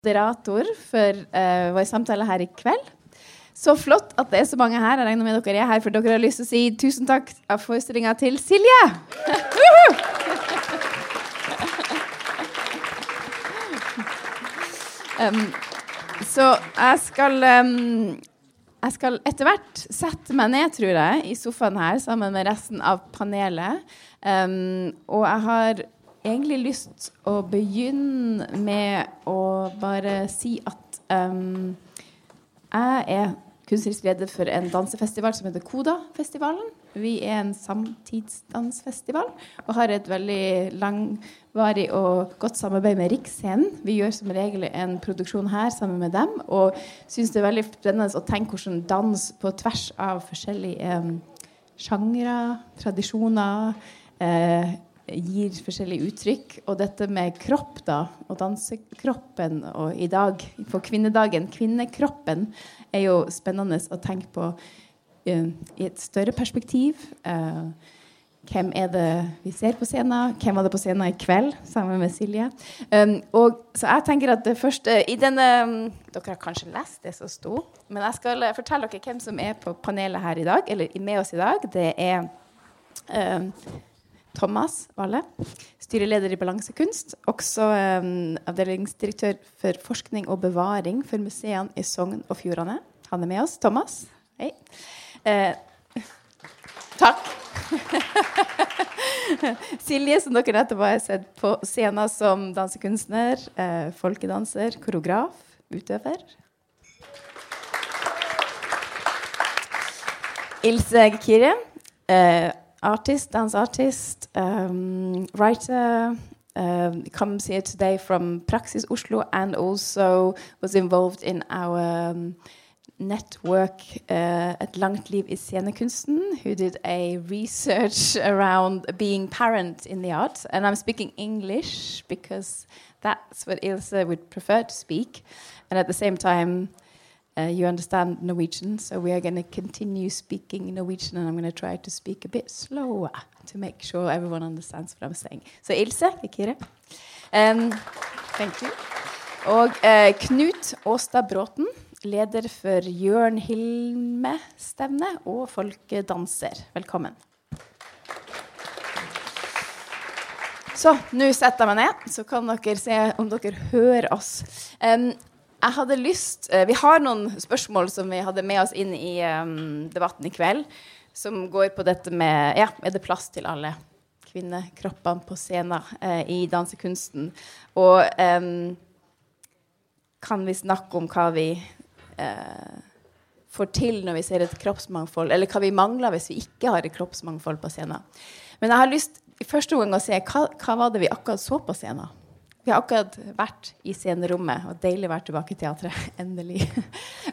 moderator for uh, vår samtale her i kveld. Så flott at det er så mange her. Jeg regner med dere er her, for dere har lyst til å si tusen takk av forestillinga til Silje. um, så jeg skal um, Jeg skal etter hvert sette meg ned, tror jeg, i sofaen her sammen med resten av panelet. Um, og jeg har egentlig lyst å begynne med å bare si at um, jeg er kunstnerisk leder for en dansefestival som heter Koda-festivalen. Vi er en samtidsdansfestival og har et veldig langvarig og godt samarbeid med Riksscenen. Vi gjør som regel en produksjon her sammen med dem og syns det er veldig spennende å tenke hvordan dans på tvers av forskjellige um, sjangre, tradisjoner eh, gir forskjellige uttrykk. Og dette med kropp, da, og dansekroppen, og i dag, på kvinnedagen Kvinnekroppen er jo spennende å tenke på uh, i et større perspektiv. Uh, hvem er det vi ser på scenen? Hvem var det på scenen i kveld sammen med Silje? Um, og, så jeg tenker at det første i denne, um, Dere har kanskje lest det som sto, men jeg skal fortelle dere hvem som er på panelet her i dag, eller med oss i dag. Det er um, Thomas Valle, styreleder i Balansekunst. Også um, avdelingsdirektør for forskning og bevaring for museene i Sogn og Fjordane. Han er med oss. Thomas, hei. Eh, takk. Silje, som dere nettopp har sett på scenen som dansekunstner, eh, folkedanser, koreograf, utøver. Ilse Kire. Eh, artist, dance artist, um, writer. Um, comes here today from Praxis Oslo and also was involved in our um, network uh, at Langt Liv i Scenekunsten, who did a research around being parent in the arts. And I'm speaking English because that's what Ilse would prefer to speak. And at the same time, uh, you understand Norwegian, so we are going to continue speaking Norwegian, and I'm going to try to speak a bit slower to make sure everyone understands what I'm saying. So Ilse, Kikire. Um, thank you. Og uh, Knut Åstad Bråten, leder for Jørn Hilme-stevne og folkedanser. Velkommen. Så nå setter jeg meg ned, så kan dere se om dere hører oss. Um, jeg hadde lyst uh, Vi har noen spørsmål som vi hadde med oss inn i um, debatten i kveld, som går på dette med Ja, er det plass til alle kvinnekroppene på scenen uh, i dansekunsten? Og um, kan vi snakke om hva vi uh, får til når vi ser et kroppsmangfold, eller hva vi mangler hvis vi ikke har et kroppsmangfold på scenen? Men jeg har lyst i første omgang å se hva, hva var det vi akkurat så på scenen? Vi har akkurat vært i scenerommet, og deilig å være tilbake i teatret. Endelig.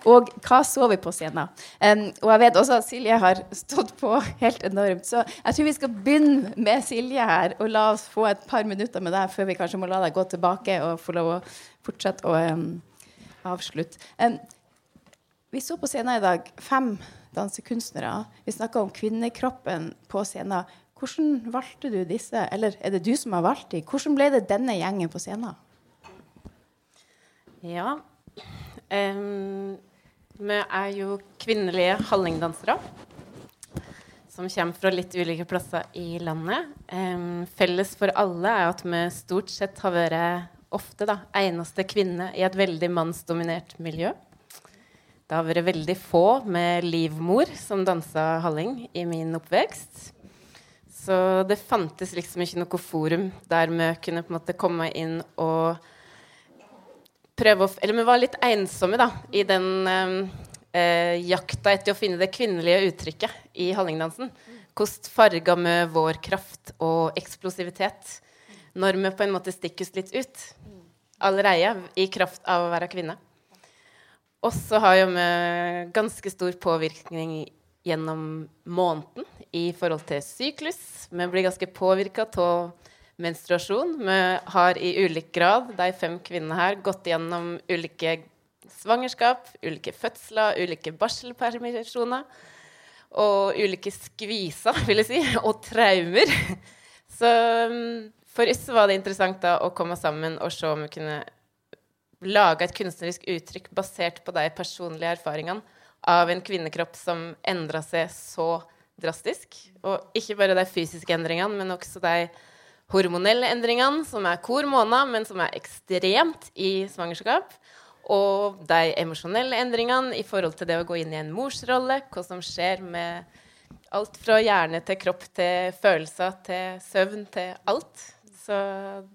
og hva så vi på scenen? Um, og jeg vet også at Silje har stått på helt enormt. Så jeg tror vi skal begynne med Silje her, og la oss få et par minutter med deg før vi kanskje må la deg gå tilbake og få lov å fortsette å um, avslutte. Um, vi så på scenen i dag fem dansekunstnere. Vi snakka om kvinnekroppen på scenen. Hvordan valgte du disse, eller er det du som har valgt dem? Hvordan ble det denne gjengen på scenen? Ja um, Vi er jo kvinnelige hallingdansere som kommer fra litt ulike plasser i landet. Um, felles for alle er at vi stort sett har vært ofte da, eneste kvinne i et veldig mannsdominert miljø. Det har vært veldig få med livmor som dansa halling i min oppvekst. Så det fantes liksom ikke noe forum der vi kunne på en måte komme inn og prøve å Eller vi var litt ensomme da, i den eh, jakta etter å finne det kvinnelige uttrykket i hallingdansen. Hvordan farga vi vår kraft og eksplosivitet når vi på en måte stikker oss litt ut allerede i kraft av å være kvinne? Og så har jo vi ganske stor påvirkning gjennom måneden i forhold til syklus. Vi blir ganske påvirka av menstruasjon. Vi har i ulik grad, de fem kvinnene her, gått gjennom ulike svangerskap, ulike fødsler, ulike barselpermisjoner. Og ulike skviser, vil jeg si, og traumer. Så mm, for oss var det interessant da å komme sammen og se om vi kunne lage et kunstnerisk uttrykk basert på de personlige erfaringene av en kvinnekropp som endra seg så drastisk. Og ikke bare de fysiske endringene, men også de hormonelle endringene, som er hver måned, men som er ekstremt i svangerskap. Og de emosjonelle endringene i forhold til det å gå inn i en morsrolle, hva som skjer med alt fra hjerne til kropp til følelser til søvn til alt. Så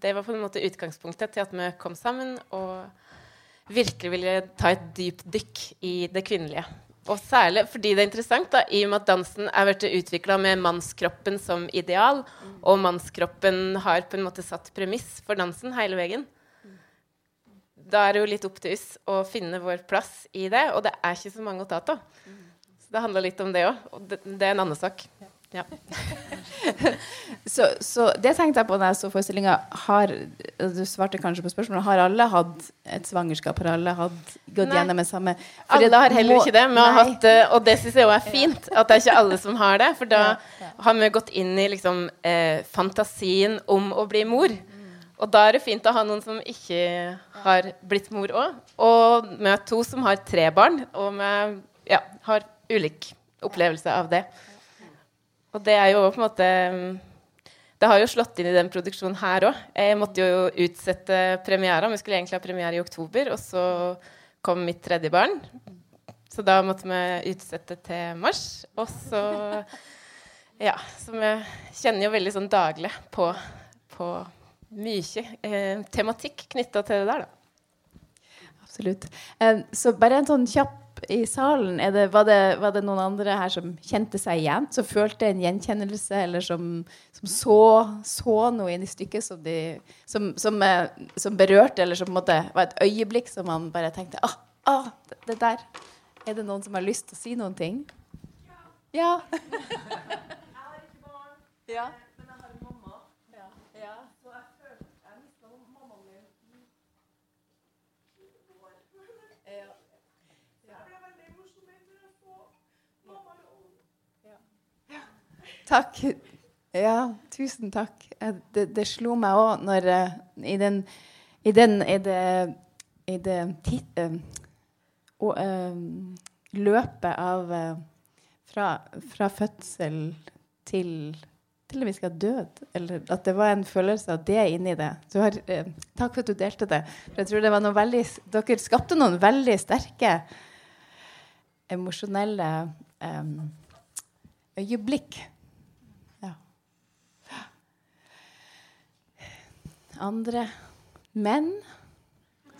det var på en måte utgangspunktet til at vi kom sammen og virkelig ville ta et dypt dykk i det kvinnelige. Og særlig fordi det er interessant, da, i og med at dansen er blitt utvikla med mannskroppen som ideal, og mannskroppen har på en måte satt premiss for dansen hele veien. Da er det jo litt opp til oss å finne vår plass i det, og det er ikke så mange å ta av. Så det handler litt om det òg, og det, det er en annen sak. Ja. så, så, det tenkte jeg på da jeg så forestillinga. Du svarte kanskje på spørsmålet. Har alle hatt et svangerskap? Har alle hatt, gått Nei. gjennom det samme? Fordi alle har heller ikke det. Hatt, og det syns jeg òg er fint. At det er ikke alle som har det. For da har vi gått inn i liksom, eh, fantasien om å bli mor. Og da er det fint å ha noen som ikke har blitt mor òg. Og vi har to som har tre barn, og vi ja, har ulik opplevelse av det. Og det er jo på en måte Det har jo slått inn i den produksjonen her òg. Jeg måtte jo utsette premiera. Vi skulle egentlig ha premiere i oktober, og så kom mitt tredje barn. Så da måtte vi utsette til mars. Og så Ja. Så vi kjenner jo veldig sånn daglig på, på mye eh, tematikk knytta til det der, da. Absolutt. Um, så bare en sånn kjapp i salen? Det, var, det, var, det, noen andre her som kjente seg igjen? Som følte en gjenkjennelse, eller som, som så, så, noe inn i stykket som, de, som, som, som, berørte, eller som måte var et øyeblikk som man bare tenkte ah, ah, det, det, der. Er det noen som har lyst til å si noen ting? Ja. ja. ja. Takk. Ja, tusen takk. Det, det slo meg òg når uh, i den i den i det, i det uh, og, uh, løpet av fra, fra, fødsel til til vi skal dø. Eller at det var en følelse av det inni det. Har, takk for at du delte det. For jeg tror det var noe veldig, Dere skapte noen veldig sterke emosjonelle eh, øyeblikk andre menn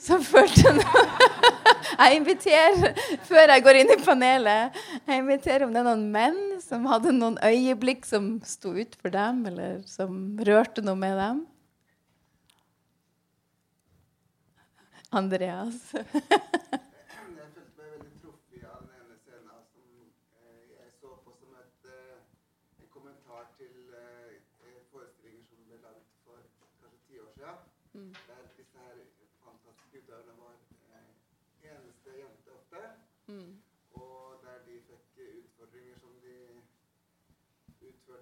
som følte noe. Jeg inviterer, før jeg går inn i panelet, jeg inviterer om det er noen menn som hadde noen øyeblikk som sto ut for dem, eller som rørte noe med dem. Andreas.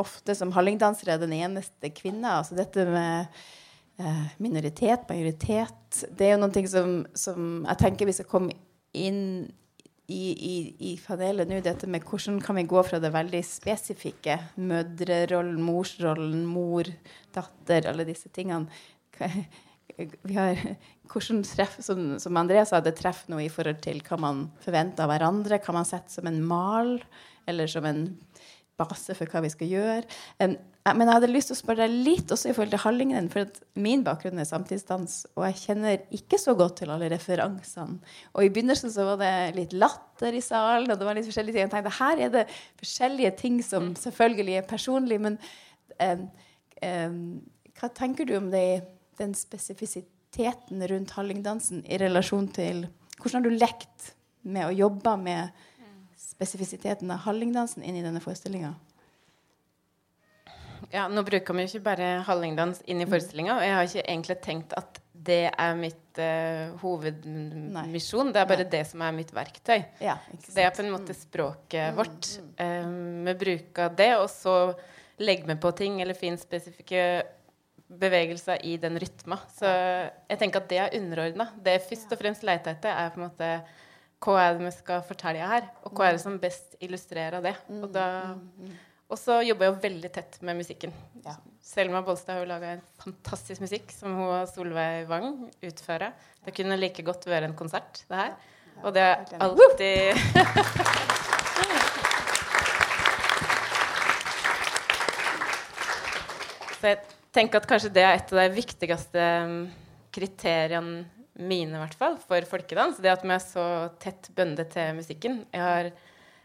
ofte som hallingdansere er den eneste kvinna. Altså dette med eh, minoritet, majoritet Det er jo noe som, som jeg tenker vi skal komme inn i, i, i panelet nå, dette med hvordan kan vi gå fra det veldig spesifikke, mødrerollen, morsrollen, mor, datter, alle disse tingene vi har, hvordan treff, som, som André sa, det treffer noe i forhold til hva man forventer av hverandre. Hva man setter som en mal, eller som en base for hva vi skal gjøre. Um, men jeg hadde lyst til å spørre deg litt også i forhold til Hallingen. For min bakgrunn er samtidsdans, og jeg kjenner ikke så godt til alle referansene. Og i begynnelsen så var det litt latter i salen, og det var litt forskjellige ting. Jeg tenkte her er det forskjellige ting som selvfølgelig er personlige, men um, um, hva tenker du om det, den spesifisiteten rundt hallingdansen i relasjon til hvordan har du lekt med å jobbe med spesifisiteten av hallingdansen inn i denne forestillinga? Ja, nå bruker vi jo ikke bare hallingdans inn i forestillinga. Og jeg har ikke egentlig tenkt at det er mitt uh, hovedmisjon. Det er bare Nei. det som er mitt verktøy. Ja, det er på en måte språket mm. vårt. Um, vi bruker det, og så legger vi på ting eller finner spesifikke bevegelser i den rytma. Så jeg tenker at det er underordna. Det jeg først og fremst leter etter, er på en måte hva er det vi skal fortelle her, og hva er det som best illustrerer det. Og da og så jobber jeg jo veldig tett med musikken. Ja. Selma Bolstad har jo laga en fantastisk musikk som hun og Solveig Wang utfører. Det kunne like godt være en konsert, det her. Og det er alltid Så jeg tenker at kanskje det er et av de viktigste um, kriteriene mine, i hvert fall, for folkedans. Det at vi er så tett bundet til musikken. Jeg har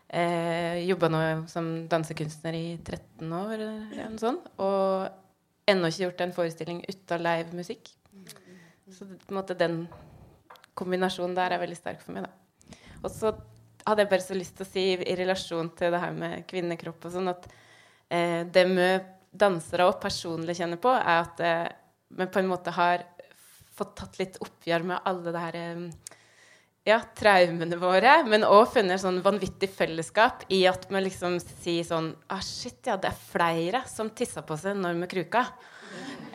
Eh, Jobba nå som dansekunstner i 13 år, eller noe sånt. Og ennå ikke gjort en forestilling uten livemusikk. Så på en måte den kombinasjonen der er veldig sterk for meg. da. Og så hadde jeg bare så lyst til å si i relasjon til det her med kvinnekropp og sånn, at eh, det vi dansere og personlig kjenner på, er at eh, vi på en måte har fått tatt litt oppgjør med alle det her ja, traumene våre, men òg funnet sånn vanvittig fellesskap i at vi liksom sier sånn ah, Shit, ja, det er flere som tisser på seg når vi kruka.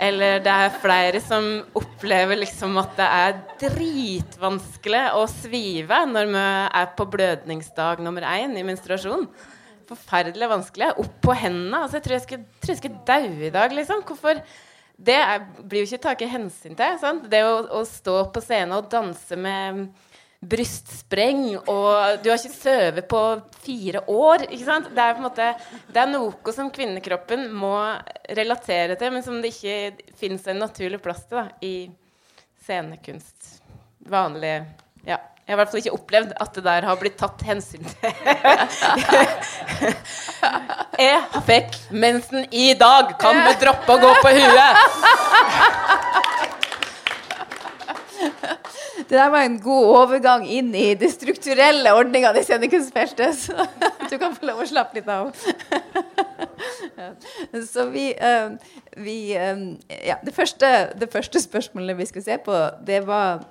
Eller det er flere som opplever liksom at det er dritvanskelig å svive når vi er på blødningsdag nummer én i menstruasjon. Forferdelig vanskelig. Opp på hendene. Altså, jeg tror jeg skulle, tror jeg skulle daue i dag, liksom. Hvorfor? Det er, blir jo ikke taket hensyn til. Sant? Det å, å stå på scenen og danse med brystspreng, og du har ikke sovet på fire år. ikke sant? Det er på en måte, det er noe som kvinnekroppen må relatere til, men som det ikke fins en naturlig plass til da, i scenekunst. Vanlig Ja. Jeg har i hvert fall ikke opplevd at det der har blitt tatt hensyn til. jeg fikk mensen i dag! Kan du droppe å gå på huet? Det der var en god overgang inn i de strukturelle ordningene i scenekunstfeltet. Så du kan få lov å slappe litt av. Så vi, uh, vi um, Ja, det første, det første, spørsmålet vi skulle se på, det var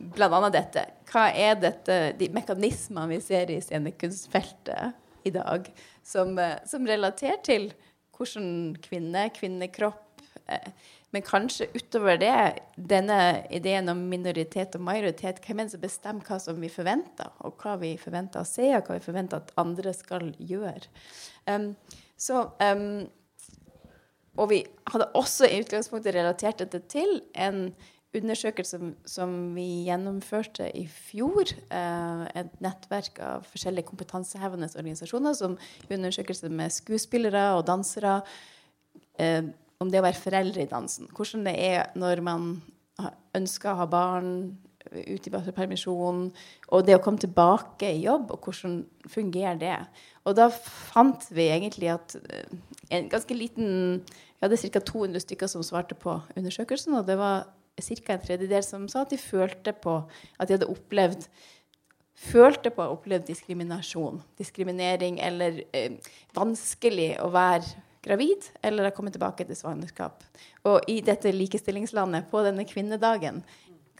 bl.a. dette. Hva er dette, de mekanismene vi ser i scenekunstfeltet i dag, som, uh, som relaterer til hvordan kvinne, kvinnekropp uh, men kanskje utover det, denne ideen om minoritet og majoritet, hvem er det som bestemmer hva som vi forventer, og hva vi forventer å se, og hva vi forventer at andre skal gjøre? Um, så, um, og vi hadde også i utgangspunktet relatert dette til en undersøkelse som, vi gjennomførte i fjor. Uh, et nettverk av forskjellige kompetansehevende organisasjoner som undersøkelse med skuespillere og dansere. Uh, om det å være foreldre i dansen. Hvordan det er når man ønsker å ha barn ute i permisjon, og det å komme tilbake i jobb, og hvordan fungerer det. Og da fant vi egentlig at eh, en ganske liten Vi hadde ca. 200 stykker som svarte på undersøkelsen, og det var ca. en tredjedel som sa at de følte på at de hadde opplevd følte på å ha opplevd diskriminasjon. Diskriminering eller eh, vanskelig å være gravid eller å kommet tilbake til svangerskap. Og i dette likestillingslandet, på denne kvinnedagen,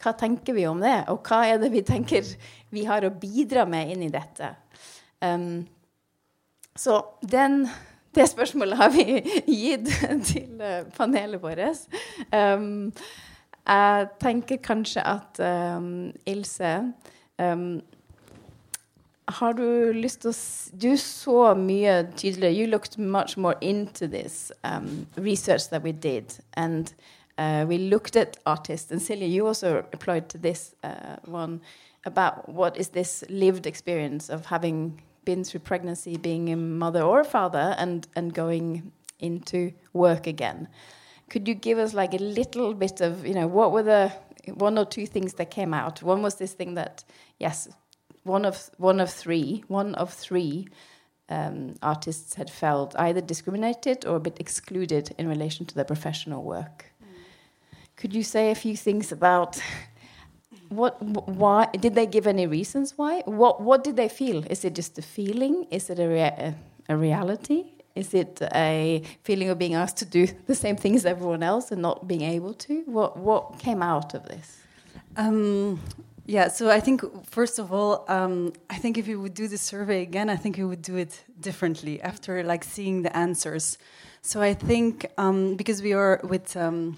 hva tenker vi om det? Og hva er det vi tenker vi har å bidra med inn i dette? Um, så den, det spørsmålet har vi gitt til uh, panelet vårt. Um, jeg tenker kanskje at um, Ilse um, har du lyst til å Du så mye tydeligere You looked much more into this um, research that we did. And uh, we looked at artists. And Silja, you also applied to this uh, one about what is this lived experience of having been through pregnancy, being a mother or a father, and, and going into work again. Could you give us like a little bit of, you know, what were the one or two things that came out? One was this thing that, yes, one of one of three, one of three um, artists had felt either discriminated or a bit excluded in relation to their professional work. Mm. Could you say a few things about what why did they give any reasons why what what did they feel is it just a feeling is it a, rea a reality is it a feeling of being asked to do the same thing as everyone else and not being able to what what came out of this um, yeah so i think first of all um, i think if you would do the survey again i think you would do it differently after like seeing the answers so i think um, because we are with um,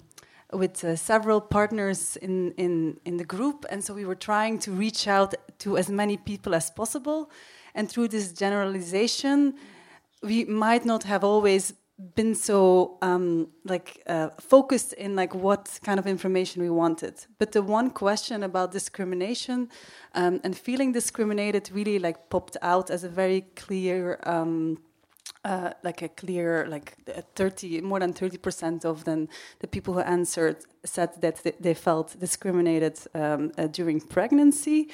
with uh, several partners in, in, in the group. And so we were trying to reach out to as many people as possible. And through this generalization, we might not have always been so um, like uh, focused in like what kind of information we wanted. But the one question about discrimination um, and feeling discriminated really like popped out as a very clear um, uh, like a clear like 30 more than 30 percent of them the people who answered said that they, felt discriminated um, uh, during pregnancy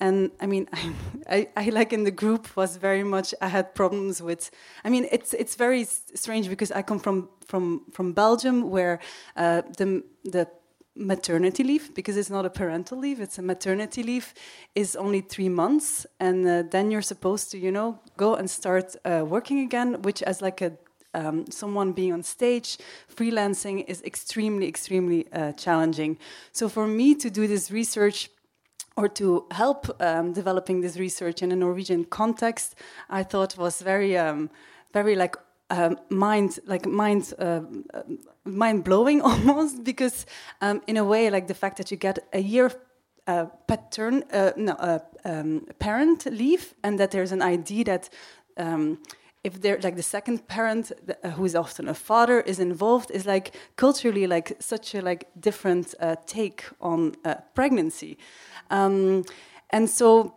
and i mean I, I, like in the group was very much i had problems with i mean it's it's very strange because i come from from from belgium where uh, the the maternity leave because it's not a parental leave it's a maternity leave is only three months. And uh, then you're supposed to you know go and start uh, working again which as like a um, someone being on stage freelancing is extremely extremely uh, challenging. So for me to do this research or to help um, developing this research in a norwegian context i thought was very um, very like um, mind like mind uh, mind blowing almost because um, in a way like the fact that you get a year uh, pattern uh, no uh, um, parent leave and that there's an idea that um, if they're like the second parent uh, who is often a father is involved is like culturally like such a like different uh, take on pregnancy. Um, and so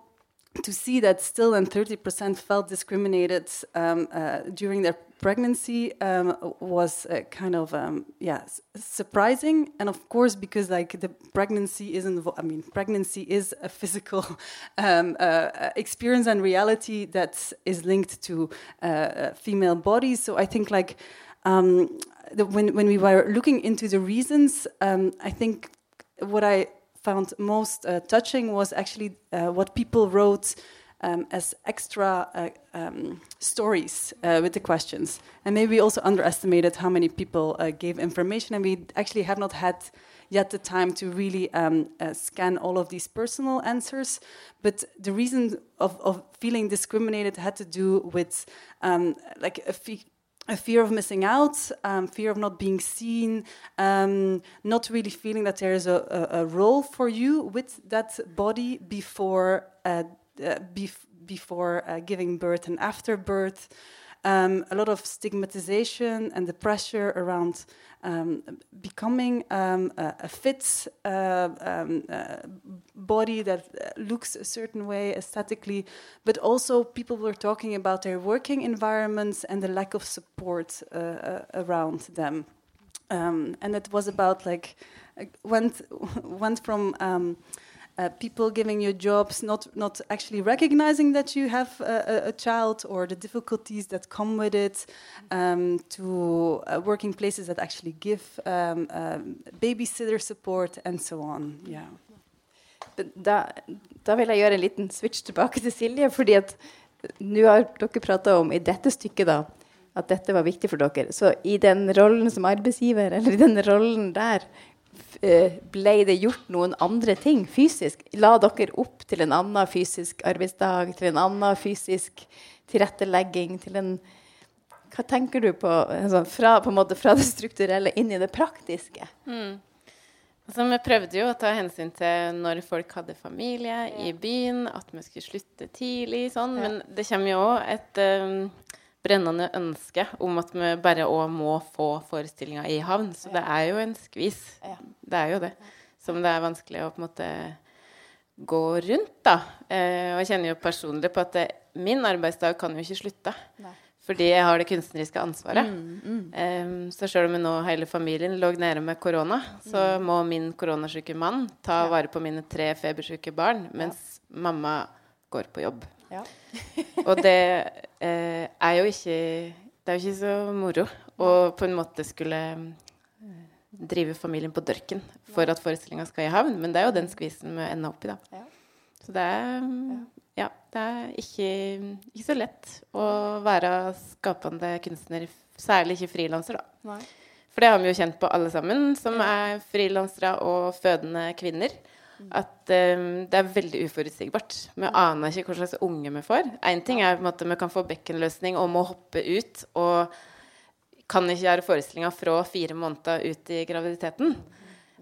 to see that still and 30% felt discriminated um, uh, during their pregnancy um, was uh, kind of um, yeah surprising. And of course because like the pregnancy isn't i mean pregnancy is a physical um, uh, experience and reality that is linked to uh, uh female bodies. So i think like um, the, when, when we were looking into the reasons um, i think what i found most uh, touching was actually uh, what people wrote um, as extra uh, um, stories uh, with the questions. And maybe we also underestimated how many people uh, gave information, and we actually have not had yet the time to really um, uh, scan all of these personal answers. But the reason of, of feeling discriminated had to do with um, like a a fear of missing out, um, fear of not being seen, um, not really feeling that there is a, a, a, role for you with that body before uh, uh, bef before uh, giving birth and after birth. Um, a lot of stigmatization and the pressure around um, becoming um, a, a, fit uh, um, uh, body that uh, looks a certain way aesthetically, but also people were talking about their working environments and the lack of support uh, uh, around them. Um, and it was about like went went from um, uh, people giving you jobs, not not actually recognizing that you have a, a child or the difficulties that come with it, um, to uh, working places that actually give um, um, babysitter support and so on. Yeah. Da, da, vil jeg gjøre en liten switch tilbake til Silje. fordi at nå har dere prata om i dette stykket da, at dette var viktig for dere. Så i den rollen som arbeidsgiver, eller i den rollen der, ble det gjort noen andre ting fysisk? La dere opp til en annen fysisk arbeidsdag, til en annen fysisk tilrettelegging, til en Hva tenker du på, altså, fra, på fra, det strukturelle inn i det praktiske? Mm. Altså, vi prøvde jo å ta hensyn til når folk hadde familie i byen, at vi skulle slutte tidlig, sånn. Men det kommer jo òg et um, brennende ønske om at vi bare òg må få forestillinga i havn. Så det er jo en skvis. Det er jo det. Som det er vanskelig å på en måte gå rundt, da. Eh, og jeg kjenner jo personlig på at det, min arbeidsdag kan jo ikke slutte. Nei. Fordi jeg har det kunstneriske ansvaret. Mm, mm. Um, så sjøl om nå hele familien lå nede med korona, så mm. må min koronasyke mann ta ja. vare på mine tre febersyke barn, mens ja. mamma går på jobb. Ja. og det eh, er jo ikke Det er jo ikke så moro å på en måte skulle drive familien på dørken for at forestillinga skal i havn. Men det er jo den skvisen vi ender opp i, da. Ja. Så det er, ja, det er ikke, ikke så lett å være skapende kunstner, særlig ikke frilanser, da. Nei. For det har vi jo kjent på alle sammen som er frilansere og fødende kvinner. At um, det er veldig uforutsigbart. Vi aner ikke hva slags unge vi får. Én ting er på en måte vi kan få bekkenløsning og må hoppe ut og kan ikke gjøre forestillinga fra fire måneder ut i graviditeten.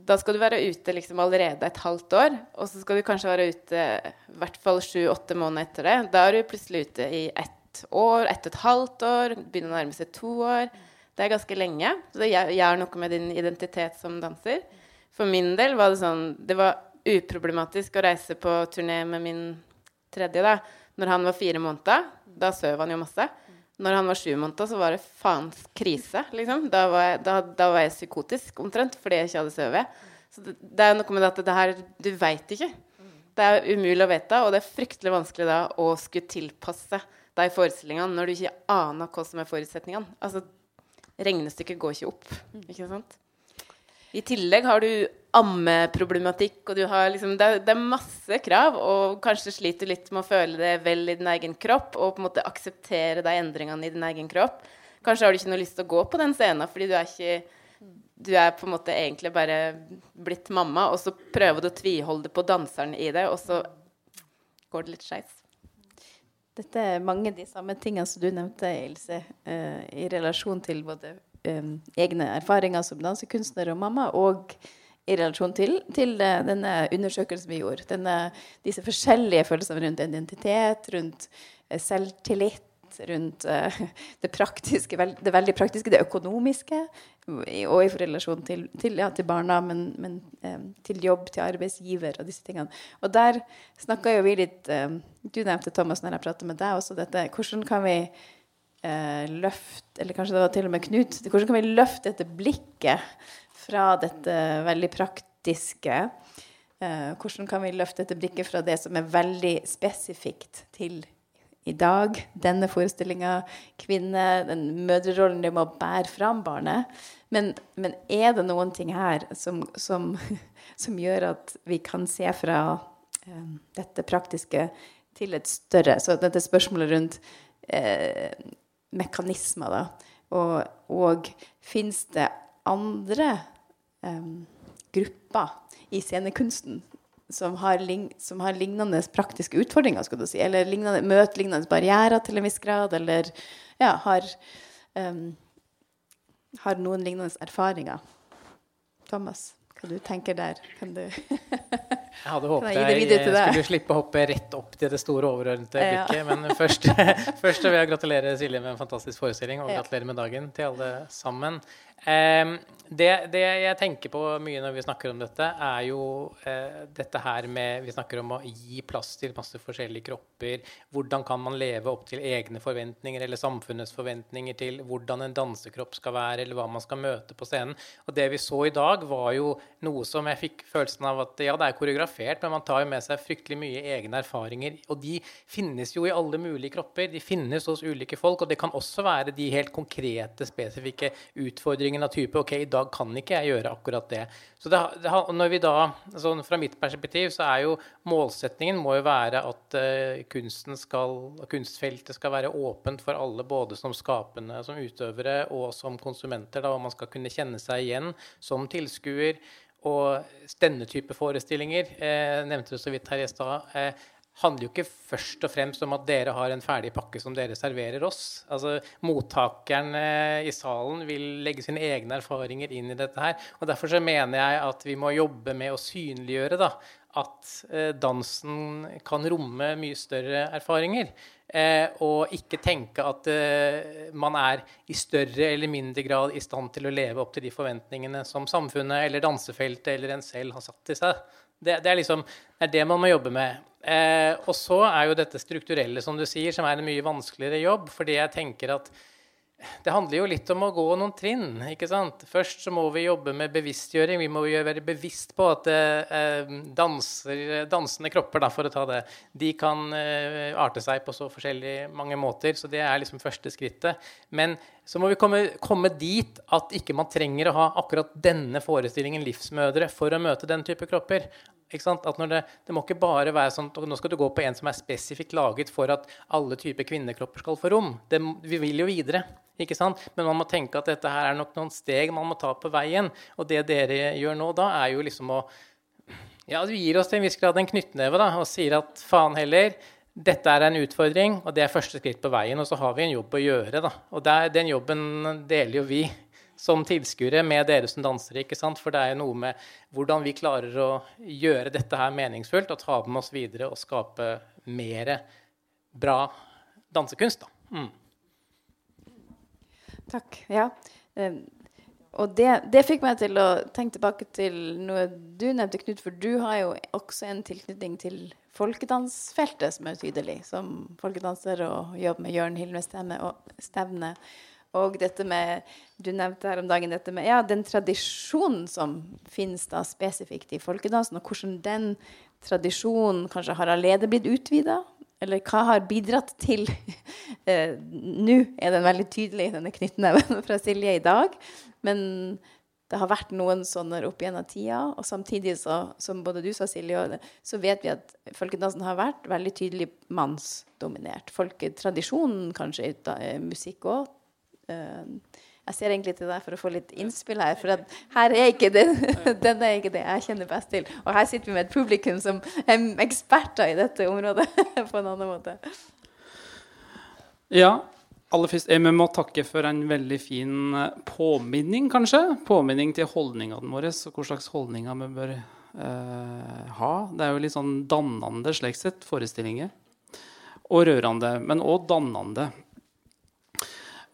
Da skal du være ute liksom allerede et halvt år, og så skal du kanskje være ute i hvert fall sju-åtte måneder etter det. Da er du plutselig ute i ett år, ett og et halvt år, begynner å nærme seg to år. Det er ganske lenge. Så det gjør- noe med din identitet som danser. For min del var det sånn Det var uproblematisk å reise på turné med min tredje da Når han var fire måneder. Da søv han jo masse. Når han var sju måneder, så var det faens krise, liksom. Da var jeg, da, da var jeg psykotisk omtrent fordi jeg ikke hadde sovet. Så det, det er noe med at det her Du veit ikke. Det er umulig å vite, og det er fryktelig vanskelig da å skulle tilpasse de forestillingene når du ikke aner hva som er forutsetningene. Altså, regnestykket går ikke opp, ikke sant? I tillegg har du ammeproblematikk, og du har liksom det, er- det er masse krav, og kanskje sliter du litt med å føle det vel i din egen kropp, og på en måte akseptere de endringene i din egen kropp. Kanskje har du ikke noe lyst til å gå på den scenen, fordi du er ikke du er på en måte egentlig bare blitt mamma, og så prøver du å tviholde på danseren i det, og så går det litt skeis. Dette er mange av de samme tingene som du nevnte, Ilse, eh, i relasjon til både eh, egne erfaringer som dansekunstner og mamma, og i relasjon til, til eh, denne undersøkelsen vi gjorde. Denne, disse forskjellige følelsene rundt identitet, rundt eh, selvtillit, rundt uh, det praktiske, det veldig praktiske, det økonomiske, og i relasjon til, til, ja, til barna, men, men um, til jobb, til arbeidsgiver og disse tingene. Og der snakka jo vi litt um, Du nevnte, Thomas, når jeg pratet med deg også, dette Hvordan kan vi eh, løfte Eller kanskje det var til og med Knut. Hvordan kan vi løfte dette blikket fra dette veldig praktiske eh, Hvordan kan vi løfte dette blikket fra det som er veldig spesifikt til i dag, denne forestillinga, kvinne, den mødrerollen det må bære fram barnet. Men, men er det noen ting her som, som, som gjør at vi kan se fra eh, dette praktiske til et større Så dette spørsmålet rundt eh, mekanismer, da. Og, og fins det andre um, grupper i scenekunsten som har, som har lignende praktiske utfordringer, skal du si, eller lignende, møter lignende barrierer til en viss grad, eller ja, har, um, har noen lignende erfaringer. Thomas, hva du tenker der? Kan du Jeg hadde håpet jeg jeg, skulle slippe å hoppe rett opp til det store overordnede Ja. Men først, først vil jeg gratulere Silje med en fantastisk forestilling, og gratulere med dagen til alle sammen. Em, det, det jeg tenker på mye når vi snakker om dette, er jo eh, dette her med Vi snakker om å gi plass til masse forskjellige kropper. Hvordan kan man leve opp til egne forventninger eller samfunnets forventninger til hvordan en dansekropp skal være, eller hva man skal møte på scenen. Og det vi så i dag, var jo noe som jeg fikk følelsen av at ja, det er koreografert, men man tar jo med seg fryktelig mye egne erfaringer. Og de finnes jo i alle mulige kropper. De finnes hos ulike folk. Og det kan også være de helt konkrete, spesifikke utfordringene av type OK, i dag kan ikke jeg gjøre akkurat det. Så det, det, når vi da, altså Fra mitt perspektiv så er jo målsetningen må jo være at eh, kunsten skal, kunstfeltet skal være åpent for alle, både som skapende, som utøvere og som konsumenter. Da, og man skal kunne kjenne seg igjen som tilskuer. Og denne type forestillinger, eh, nevnte det så vidt her i stad, eh, handler jo ikke først og fremst om at dere har en ferdig pakke som dere serverer oss. Altså, Mottakeren eh, i salen vil legge sine egne erfaringer inn i dette her. og Derfor så mener jeg at vi må jobbe med å synliggjøre da, at eh, dansen kan romme mye større erfaringer. Eh, og ikke tenke at man er i større eller mindre grad i stand til å leve opp til de forventningene som samfunnet eller dansefeltet eller en selv har satt til seg. Det, det, er liksom, det er det man må jobbe med. Eh, og så er jo dette strukturelle, som du sier, som er en mye vanskeligere jobb. Fordi jeg tenker at det handler jo litt om å gå noen trinn. ikke sant? Først så må vi jobbe med bevisstgjøring. Vi må jo være bevisst på at eh, danser, dansende kropper, da, for å ta det, de kan eh, arte seg på så forskjellige mange måter. Så det er liksom første skrittet. Men så må vi komme, komme dit at ikke man trenger å ha akkurat denne forestillingen livsmødre for å møte den type kropper. Det, det, må ikke bare være sånn at nå skal du gå på en som er spesifikt laget for at alle typer kvinnekropper skal få rom. Det, vi vil jo videre. ikke sant? Men man må tenke at dette her er nok noen steg man må ta på veien. Og det dere gjør nå da, er jo liksom å Ja, du gir oss til en viss grad en knyttneve da, og sier at faen heller, dette er en utfordring, og det er første skritt på veien. Og så har vi en jobb å gjøre. da. Og der, den jobben deler jo vi som tilskuere med dere som dansere. ikke sant? For det er jo noe med hvordan vi klarer å gjøre dette her meningsfullt og ta med oss videre og skape mer bra dansekunst. da. Mm. Takk. Ja. Um, og det, det, fikk meg til å tenke tilbake til noe du nevnte, Knut. For du har jo også en tilknytning til folkedansfeltet som er tydelig. Som folkedanser og jobber med Jørn Hilmes stemme og stevne. Og dette med Du nevnte her om dagen dette med ja, den tradisjonen som finnes da spesifikt i folkedansen, og hvordan den tradisjonen kanskje har allerede blitt utvida? Eller hva har bidratt til eh, Nå er den veldig tydelig, denne knyttneven fra Silje i dag. Men det har vært noen sånne opp gjennom tida. Og samtidig, så, som både du sa, Silje, så vet vi at folkedansen har vært veldig tydelig mannsdominert. Folketradisjonen, kanskje, eh, musikk òg, jeg ser egentlig til deg for å få litt innspill her. For her er ikke den, den er ikke det jeg kjenner best til. Og her sitter vi med et publikum som er eksperter i dette området på en annen måte. Ja, aller først, jeg må takke for en veldig fin eh, påminning, kanskje. Påminning til holdningene våre, og hva slags holdninger vi bør eh, ha. Det er jo litt sånn dannende slik sett, forestillinger. Og rørende, men òg dannende.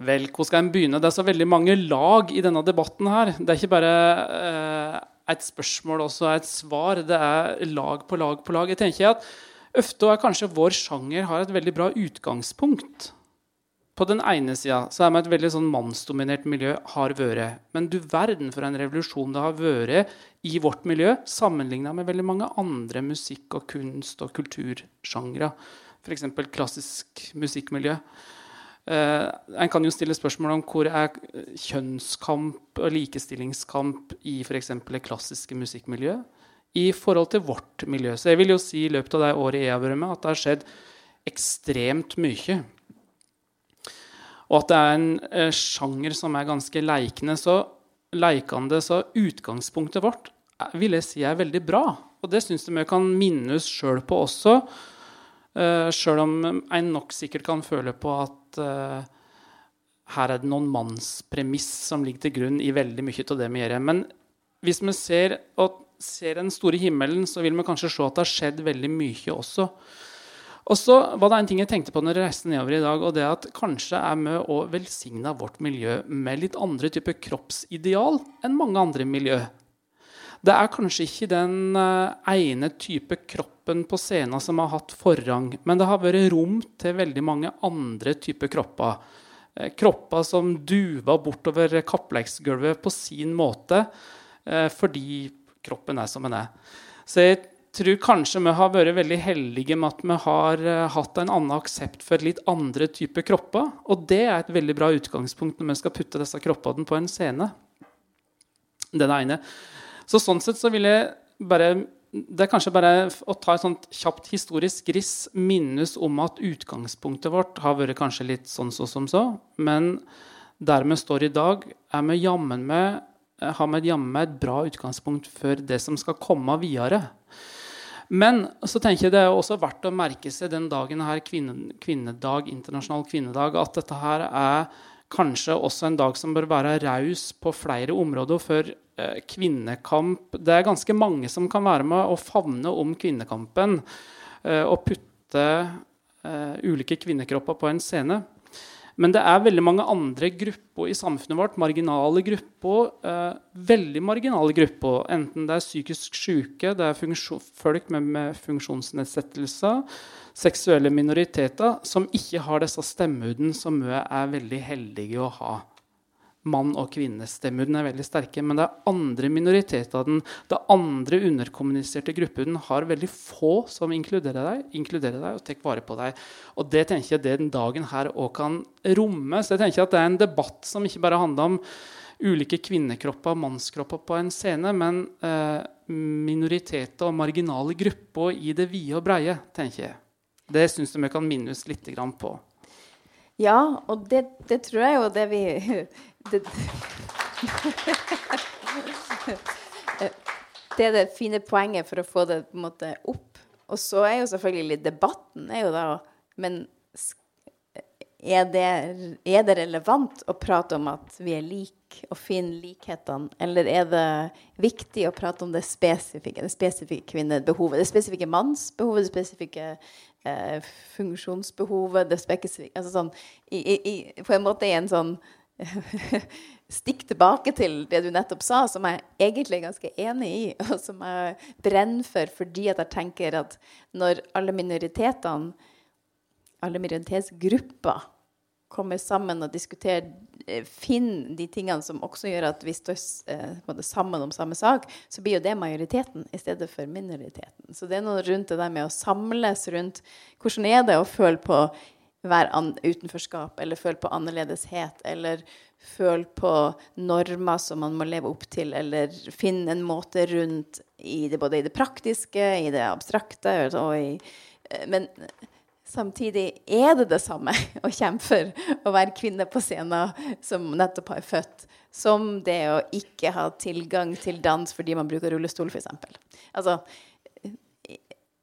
Vel, hvor skal en begynne? Det er så veldig mange lag i denne debatten her. Det er ikke bare eh, et spørsmål og et svar. Det er lag på lag på lag. Jeg tenker at Ofte er kanskje vår sjanger har et veldig bra utgangspunkt. På den ene sida er vi et veldig sånn mannsdominert miljø. har vært. Men du verden for en revolusjon det har vært i vårt miljø sammenligna med veldig mange andre musikk- og kunst- og kultursjangre. F.eks. klassisk musikkmiljø. Uh, en kan jo stille spørsmål om hvor er kjønnskamp og likestillingskamp i f.eks. det klassiske musikkmiljøet i forhold til vårt miljø. Så jeg vil jo si i løpet av det året jeg har vært med, at det har skjedd ekstremt mye. Og at det er en uh, sjanger som er ganske leikende. Så leikende, så utgangspunktet vårt uh, vil jeg si er veldig bra. Og det syns jeg vi kan minne oss sjøl på også. Uh, sjøl om en nok sikkert kan føle på at uh, her er det noen mannspremiss som ligger til grunn i veldig mye av det vi gjør. Men hvis vi ser, ser, den store himmelen, så vil vi kanskje se at det har skjedd veldig mye også. Og så var det en ting jeg tenkte på når jeg reiste nedover i dag, og det at kanskje er vi å velsigne vårt miljø med litt andre typer kroppsideal enn mange andre miljø. Det er kanskje ikke den uh, ene type kroppen på scenen som har hatt forrang, men det har vært rom til veldig mange andre typer kropper. Uh, kropper som duver bortover kappleiksgulvet på sin måte uh, fordi kroppen er som den er. Så jeg tror kanskje vi har vært veldig heldige med at vi har hatt en annen aksept for litt andre typer kropper. Og det er et veldig bra utgangspunkt når vi skal putte disse kroppene på en scene. Den ene. Så sånn sett så vil jeg bare det er kanskje bare å ta et sånt kjapt historisk riss, minnes om at utgangspunktet vårt har vært kanskje litt sånn så som så. Men der vi står i dag, er vi jammen med, har vi jammen med et bra utgangspunkt for det som skal komme videre. Men så tenker jeg det er også verdt å merke seg den dagen her, kvinne, kvinnedag, internasjonal kvinnedag, at dette her er kanskje også en dag som bør være raus på flere områder. For eh, kvinnekamp Det er ganske mange som kan være med å favne om kvinnekampen. Eh, og putte eh, ulike kvinnekropper på en scene. Men det er veldig mange andre grupper i samfunnet vårt, marginale grupper, eh, veldig marginale grupper, enten det er psykisk syke, det er folk med, med, funksjonsnedsettelser, seksuelle minoriteter, som ikke har disse stemmehudene som vi er veldig heldige å ha mann- og kvinnestemmer. Den er veldig sterke. Men det er andre minoriteter. av Den, det er andre underkommuniserte grupper. Den har veldig få som inkluderer deg, inkluderer deg og tar vare på deg. Og det tenker jeg det den dagen her òg kan romme. Så jeg tenker at det er en debatt som ikke bare handler om ulike kvinnekropper og mannskropper på en scene, men eh, minoriteter og marginale grupper i det vide og breie, tenker jeg. Det syns jeg vi kan minnes litt på. Ja, og det, det, tror jeg jo det vi det, det, er det fine poenget for å få det på en måte opp. Og så er jo selvfølgelig debatten er jo da Men er det, er det relevant å prate om at vi er like og finne likhetene, eller er det viktig å prate om det spesifikke, det spesifikke kvinnebehovet, det spesifikke mannsbehovet, det spesifikke eh, funksjonsbehovet det altså sånn, På en måte i en sånn Stikk tilbake til det du nettopp sa, som jeg egentlig er ganske enig i, og som jeg brenner for fordi at jeg tenker at når alle minoritetene, alle minoritetsgrupper, kommer sammen og diskuterer, eh, finner de tingene som også gjør at vi står eh, sammen om samme sak, så blir jo det majoriteten i stedet for minoriteten. Så det er noe rundt det der med å samles rundt hvordan er det å føle på være utenforskap, eller føle på annerledeshet, eller føle på normer som man må leve opp til, eller finne en måte rundt i det, både i det praktiske, i det abstrakte og i eh, Men Samtidig er det det samme å kjempe for å være kvinne på scenen som nettopp har født, som det å ikke ha tilgang til dans fordi man bruker rullestol, f.eks. Altså,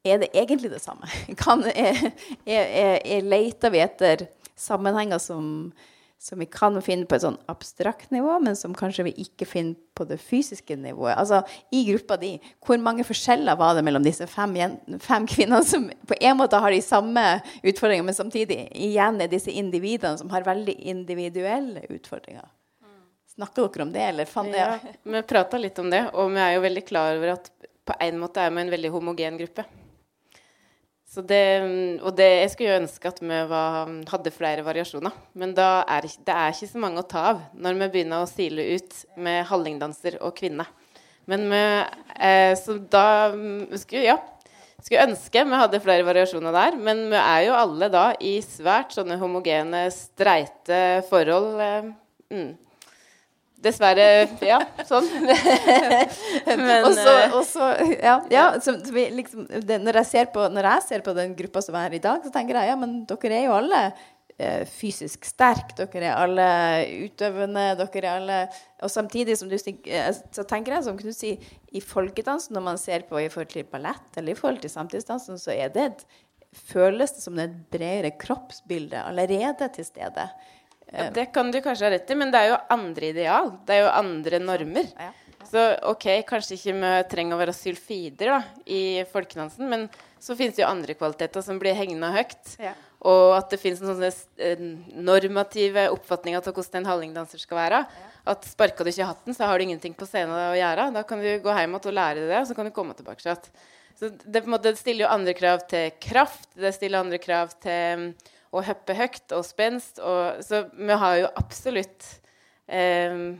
er det egentlig det samme? Kan, er, er, er, leter vi etter sammenhenger som som vi kan finne på et sånn abstrakt nivå, men som kanskje vi ikke finner på det fysiske nivået. Altså, I gruppa di, hvor mange forskjeller var det mellom disse fem, fem kvinnene som på en måte har de samme utfordringene, men samtidig igjen er disse individene som har veldig individuelle utfordringer? Snakker dere om det, eller fant det? Ja, vi prata litt om det, og vi er jo veldig klar over at på en måte er vi en veldig homogen gruppe. Det, og det, jeg skulle jo ønske at vi var, hadde flere variasjoner. Men er, det er ikke så mange å ta av når vi begynner å sile ut med hallingdanser og kvinne. Men vi, eh, så da skulle, ja, skulle ønske vi hadde flere variasjoner der. Men vi er jo alle da i svært sånne homogene, streite forhold. Eh, mm. Dessverre. Ja, sånn. Men og så, og så, ja, ja så liksom, det, når, jeg på, når, jeg ser på, den gruppa som er her i dag, så tenker jeg ja, men dere er jo alle eh, fysisk sterke. Dere er alle utøvende. Dere er alle Og samtidig som du eh, så tenker jeg, som Knut sier, i folkedansen, når man ser på i forhold til ballett eller i forhold til samtidsdansen, så er det et, føles det som et bredere kroppsbilde allerede til stede. Ja, det kan du kanskje ha rett i, men det er jo andre ideal. Det er jo andre normer. Ja. Så ok, kanskje ikke vi trenger å være sylfider da, i folkedansen, men så finnes det jo andre kvaliteter som blir hengende høyt. Ja. Og at det finnes sånne eh, normative oppfatninger av hvordan en hallingdanser skal være. At sparker du ikke hatten, så har du ingenting på scenen å gjøre. Da kan du gå hjem og lære det, og så kan du komme tilbake. Så det, det stiller jo andre krav til kraft. Det stiller andre krav til og hoppe høyt og spenst. Og, så vi har jo absolutt eh,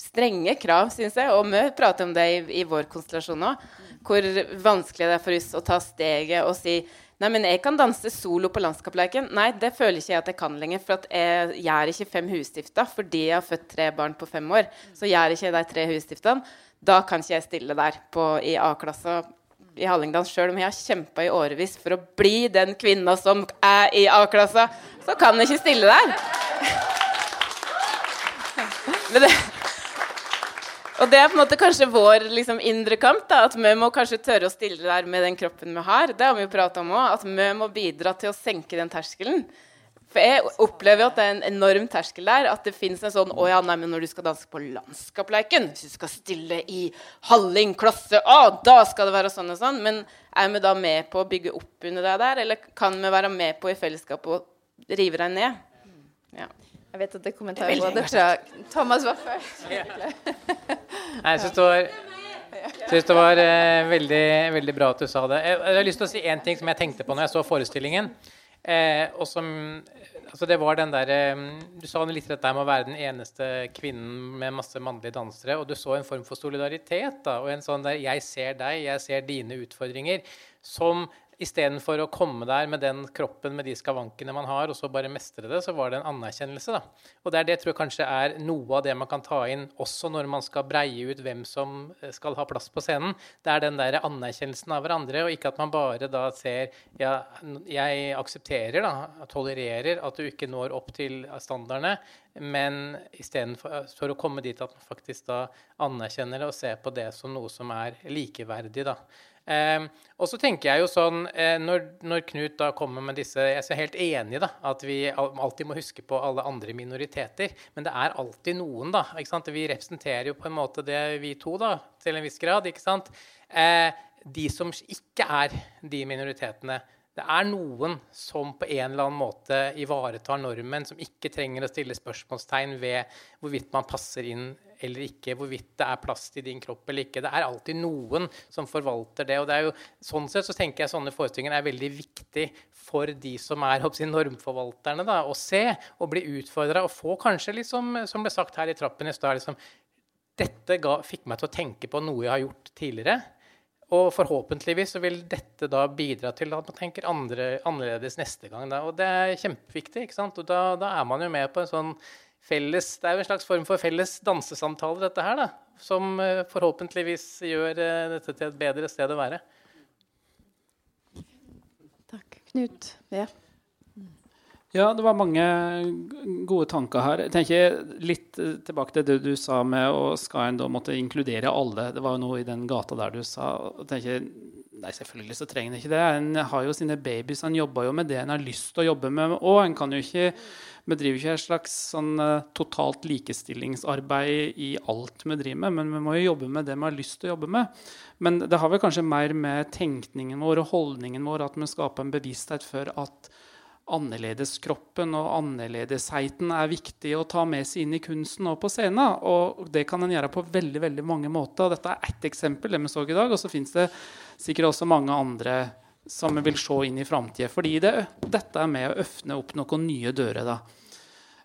strenge krav, syns jeg. Og vi prater om det i, i vår konstellasjon òg. Hvor vanskelig det er for oss å ta steget og si Nei, men jeg kan danse solo på landskapsleiken. Nei, det føler ikke jeg at jeg kan lenger. For jeg gjør ikke fem husstifter fordi jeg har født tre barn på fem år. Så gjør ikke de tre husstiftene. Da kan ikke jeg stille der på, i A-klassa i Hallingdal, sjøl men jeg har kjempa i årevis for å bli den kvinna som er i A-klassa, så kan jeg ikke stille der. Det, og det er på en måte kanskje vår liksom, indre kamp. Da, at vi må kanskje tørre å stille der med den kroppen vi har. Det har vi jo prata om òg. At vi må bidra til å senke den terskelen. For jeg opplever at det er en enorm terskel der. At det fins en sånn Å ja, nei, men når du skal danse på Landskapleiken, hvis du skal stille i Halling klasse A, da skal det være sånn og sånn. Men er vi da med på å bygge opp under det der, eller kan vi være med på i fellesskap å rive deg ned? Ja. Jeg vet at det er kommentarer både fra Thomas var først. Nei, jeg syns det var, synes det var eh, veldig, veldig bra at du sa det. Jeg, jeg har lyst til å si én ting som jeg tenkte på når jeg så forestillingen. Eh, og som altså det var den der, eh, Du sa litt dette med å være den eneste kvinnen med masse mannlige dansere. Og du så en form for solidaritet. da, og en sånn der, Jeg ser deg, jeg ser dine utfordringer. Som istedenfor å komme der med den kroppen med de skavankene man har, og så bare mestre det, så var det en anerkjennelse. da. Og det er det tror jeg kanskje er noe av det man kan ta inn også når man skal breie ut hvem som eh, skal ha plass på scenen. Det er den der anerkjennelsen av hverandre, og ikke at man bare da ser ja, jeg aksepterer, da, tolererer at du ikke når opp til standardene, men istedenfor å komme dit at man faktisk da anerkjenner det og ser på det som noe som er likeverdig. da. Eh, og så tenker jeg jo sånn, eh, når, når, Knut da kommer med disse Jeg er helt enig da, at vi alltid må huske på alle andre minoriteter. Men det er alltid noen, da. ikke sant? Vi representerer jo på en måte det, vi to, da, til en viss grad. ikke sant? Eh, de som ikke er de minoritetene. Det er noen som på en eller annen måte ivaretar normen, som ikke trenger å stille spørsmålstegn ved hvorvidt man passer inn eller ikke, hvorvidt det er plass til din kropp eller ikke. Det er alltid noen som forvalter det. og det er jo, Sånn sett så tenker jeg sånne forestillinger er veldig viktig for de som er hoppsi, normforvalterne, da, å se og bli utfordra og få kanskje, liksom, som ble sagt her i trappen i stad liksom, Dette ga, fikk meg til å tenke på noe jeg har gjort tidligere. Og forhåpentligvis så vil dette da bidra til at man tenker andre, annerledes neste gang. Da. Og det er kjempeviktig. ikke sant? Og da, da er man jo med på en sånn felles Det er jo en slags form for felles dansesamtale, dette her, da. Som eh, forhåpentligvis gjør eh, dette til et bedre sted å være. Takk. Knut. Ja. Ja, det var mange gode tanker her. Jeg tenker litt eh, tilbake til det du sa med å skal en da måtte inkludere alle. Det var jo noe i den gata der du sa. Jeg tenker, nei, selvfølgelig så trenger han ikke det. En har jo sine babies. Han jobber jo med det en har lyst til å jobbe med. Og en kan jo ikke vi driver ikke et slags sånn, uh, totalt likestillingsarbeid i alt vi driver med, men vi må jo jobbe med det vi har lyst til å jobbe med. Men det har vel kanskje mer med tenkningen vår og holdningen vår at vi skaper en bevissthet for at annerledeskroppen og annerledesheten er viktig å ta med seg inn i kunsten og på scenen. Og det kan en gjøre på veldig veldig mange måter. Dette er ett eksempel, det vi så i dag. Og så fins det sikkert også mange andre som vi vil se inn i framtida. Fordi det, dette er med å åpne opp noen nye dører. da.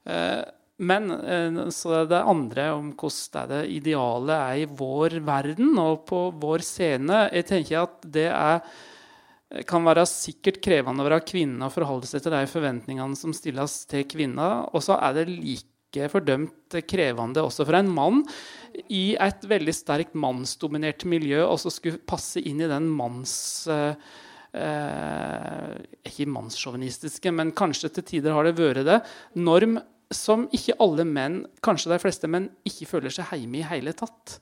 Eh, men eh, så det andre om hvordan det idealet er i vår verden og på vår scene Jeg tenker at det er, kan være sikkert krevende å være kvinne og forholde seg til de forventningene som stilles til kvinner. Og så er det like fordømt krevende også for en mann i et veldig sterkt mannsdominert miljø og så skulle passe inn i den manns... Uh, eh, Ikke mannssjåvinistiske, men kanskje til tider har det vært det. Norm som ikke alle menn, kanskje de fleste menn, ikke føler seg hjemme i hele tatt.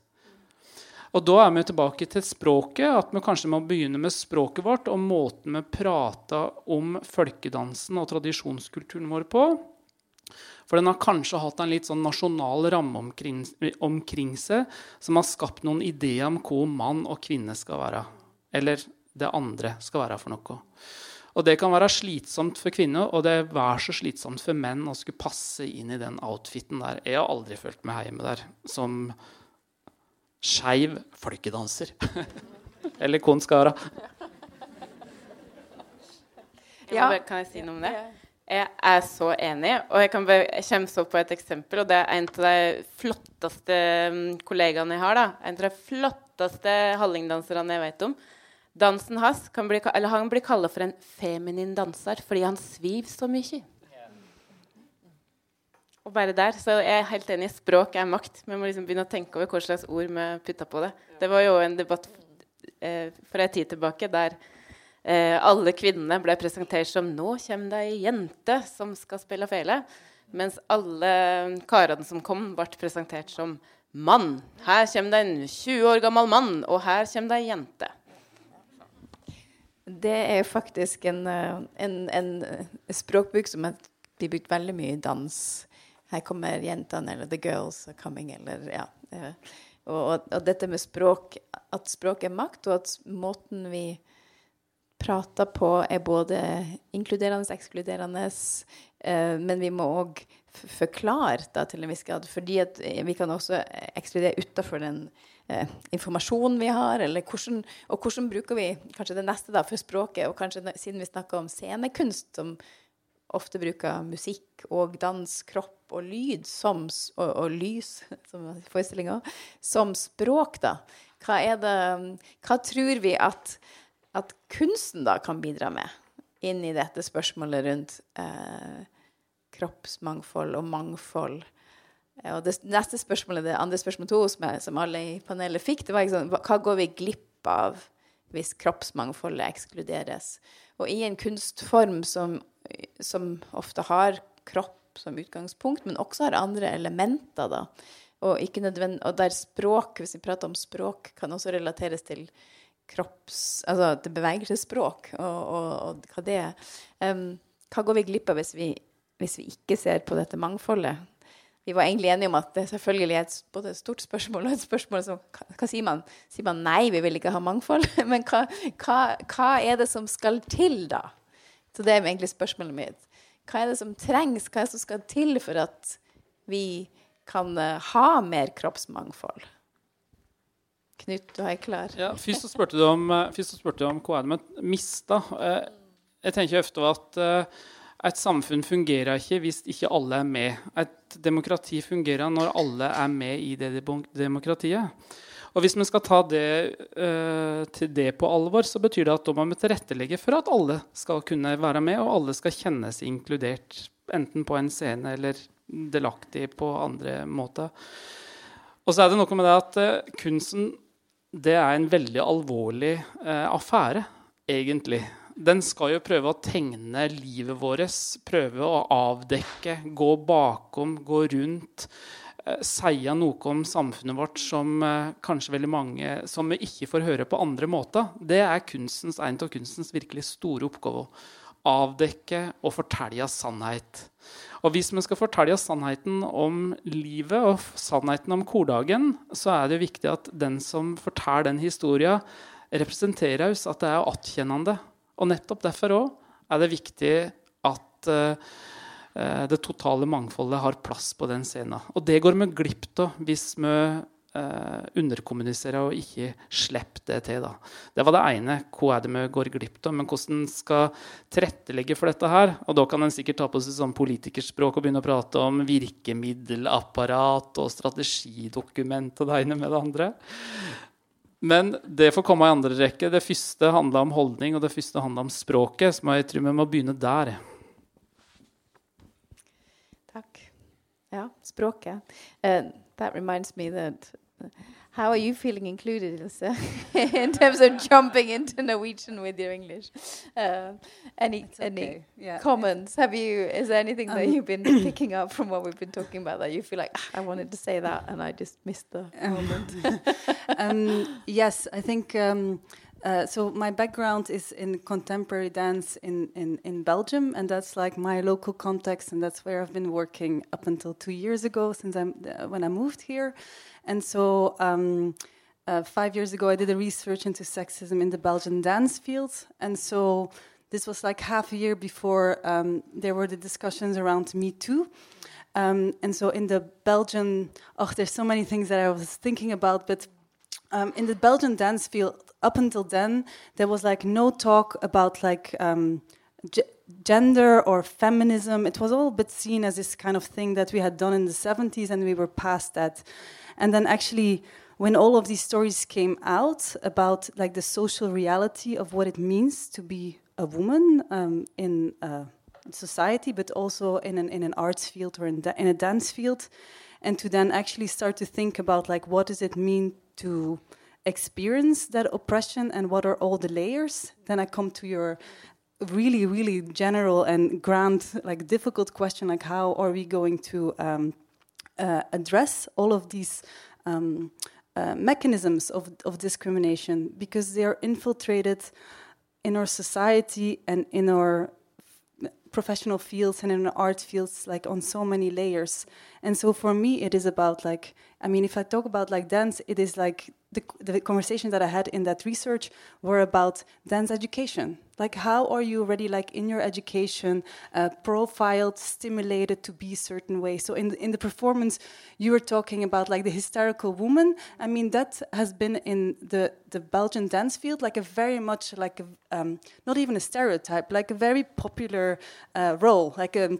Og Da er vi tilbake til språket. At vi kanskje må begynne med språket vårt og måten vi prater om folkedansen og tradisjonskulturen vår på. For den har kanskje hatt en litt sånn nasjonal ramme omkring, omkring seg som har skapt noen ideer om hva mann og kvinne skal være. Eller det andre skal være for noe. Og det kan være slitsomt for kvinner, og det er så slitsomt for menn å skulle passe inn i den outfiten der. Jeg har aldri følt meg hjemme der som skeiv folkedanser. Eller Konskara. Ja. Kan jeg si noe om det? Jeg er så enig, og jeg kan kommer opp på et eksempel. og Det er en av de flotteste mm, kollegaene jeg har. da. En av de flotteste hallingdanserne jeg vet om. Dansen hans kan bli, eller han blir kalla for en feminin danser fordi han sviver så mye. Og bare der, så jeg er helt enig. Språk er makt. Vi må liksom begynne å tenke over hva slags ord vi putter på det. Det var jo en debatt eh, for en tid tilbake der eh, alle kvinnene ble presentert som 'Nå kommer det ei jente som skal spille fele'. Mens alle karene som kom, ble presentert som 'mann'. Her kommer det en 20 år gammel mann, og her kommer det ei jente. Det er faktisk en, eh, en, en språkbruk som blir brukt veldig mye i dans. Her kommer jentene, eller 'the girls are coming', eller ja. Eh, og, og, og, dette med språk, at språk er makt, og at måten vi prater på, er både inkluderende og ekskluderende. Eh, men vi må òg forklare da, til en viss grad. fordi vi kan også ekskludere utafor den eh, informasjonen vi har. Hvordan, og hvordan bruker vi kanskje det neste da, for språket? Og kanskje siden vi snakker om scenekunst, som ofte bruker musikk og dans, kropp og lyd som, og, og lys som forestillinga, som språk, da. Hva, er det, hva tror vi at, at, kunsten da kan bidra med inn i dette spørsmålet rundt eh, kroppsmangfold og mangfold? Og det neste spørsmålet, det andre spørsmål to, som, jeg, som alle i panelet fikk, det var liksom, hva går vi glipp av hvis kroppsmangfoldet ekskluderes? Og i en kunstform som, som ofte har kropp som utgangspunkt, men også har andre elementer, da. Og, og, der språk, hvis vi prater om språk, kan også relateres til kropps... Altså til bevegelsesspråk, og, og, og, hva det er. Um, hva går vi glipp av hvis vi, hvis vi ikke ser på dette mangfoldet? vi var egentlig enige om at det selvfølgelig er et, både et stort spørsmål og et spørsmål som hva, hva, sier man? Sier man nei, vi vil ikke ha mangfold? Men hva, hva, hva, er det som skal til, da? Så det er egentlig spørsmålet mitt. Hva er det som trengs? Hva er det som skal til for at vi kan uh, ha mer kroppsmangfold? Knut, du er klar? Ja, først så spurte du om, uh, spurte du om hva er det med mista. Uh, jeg tenker ofte at et samfunn fungerer ikke hvis ikke alle er med. Et demokrati fungerer når alle er med i det demokratiet. Og Hvis vi skal ta det, uh, til det på alvor, så betyr det at da må vi tilrettelegge for at alle skal kunne være med, og alle skal kjennes inkludert. Enten på en scene eller delaktig på andre måter. Og så er det noe med det at uh, kunsten det er en veldig alvorlig uh, affære, egentlig den skal jo prøve å tegne livet vårt, prøve å avdekke, gå bakom, gå rundt. Eh, si noe om samfunnet vårt som eh, kanskje veldig mange som vi ikke får høre på andre måter. Det er kunstens, en av kunstens virkelig store oppgaver. Avdekke og fortelle sannhet. Og hvis vi skal fortelle sannheten om livet og sannheten om hverdagen, så er det viktig at den som forteller den historien, representerer oss, at det er atkjennende. Og nettopp derfor òg er det viktig at uh, det totale mangfoldet har plass på den scenen. Og det går vi glipp av hvis vi eh, underkommuniserer og ikke slipper det til. Da. Det var det ene. Hva er det vi går glipp av? Men hvordan skal tilrettelegge for dette her? Og da kan en sikkert ta på seg sånn politikerspråk og begynne å prate om virkemiddelapparat og strategidokument og det ene med det andre. Men det får komme i andre rekke. Det første handla om holdning, og det første handla om språket. Så jeg tror vi må begynne der. Språket. Uh, that reminds me that How are you feeling included, Ilse, in terms of jumping into Norwegian with your English? Uh, any okay. any yeah. comments? Have you? Is there anything um, that you've been picking up from what we've been talking about that you feel like ah, I wanted to say that and I just missed the um, moment? um, yes, I think. Um, uh, so my background is in contemporary dance in, in, in Belgium, and that's like my local context, and that's where I've been working up until two years ago, since I'm uh, when I moved here. And so um, uh, five years ago, I did a research into sexism in the Belgian dance field. And so this was like half a year before um, there were the discussions around Me Too. Um, and so in the Belgian, oh, there's so many things that I was thinking about, but um, in the Belgian dance field, up until then, there was like no talk about like um, gender or feminism. It was all but seen as this kind of thing that we had done in the 70s, and we were past that. And then actually, when all of these stories came out about like the social reality of what it means to be a woman um, in uh, society, but also in an in an arts field or in, in a dance field, and to then actually start to think about like what does it mean to experience that oppression and what are all the layers then i come to your really really general and grand like difficult question like how are we going to um, uh, address all of these um, uh, mechanisms of, of discrimination? Because they are infiltrated in our society and in our professional fields and in art fields like on so many layers. And so for me, it is about like, I mean, if I talk about like dance, it is like the, the conversation that I had in that research were about dance education. Like, how are you already like in your education uh, profiled, stimulated to be certain way? So in the, in the performance, you were talking about like the hysterical woman. I mean, that has been in the the Belgian dance field like a very much like a, um, not even a stereotype, like a very popular uh, role, like a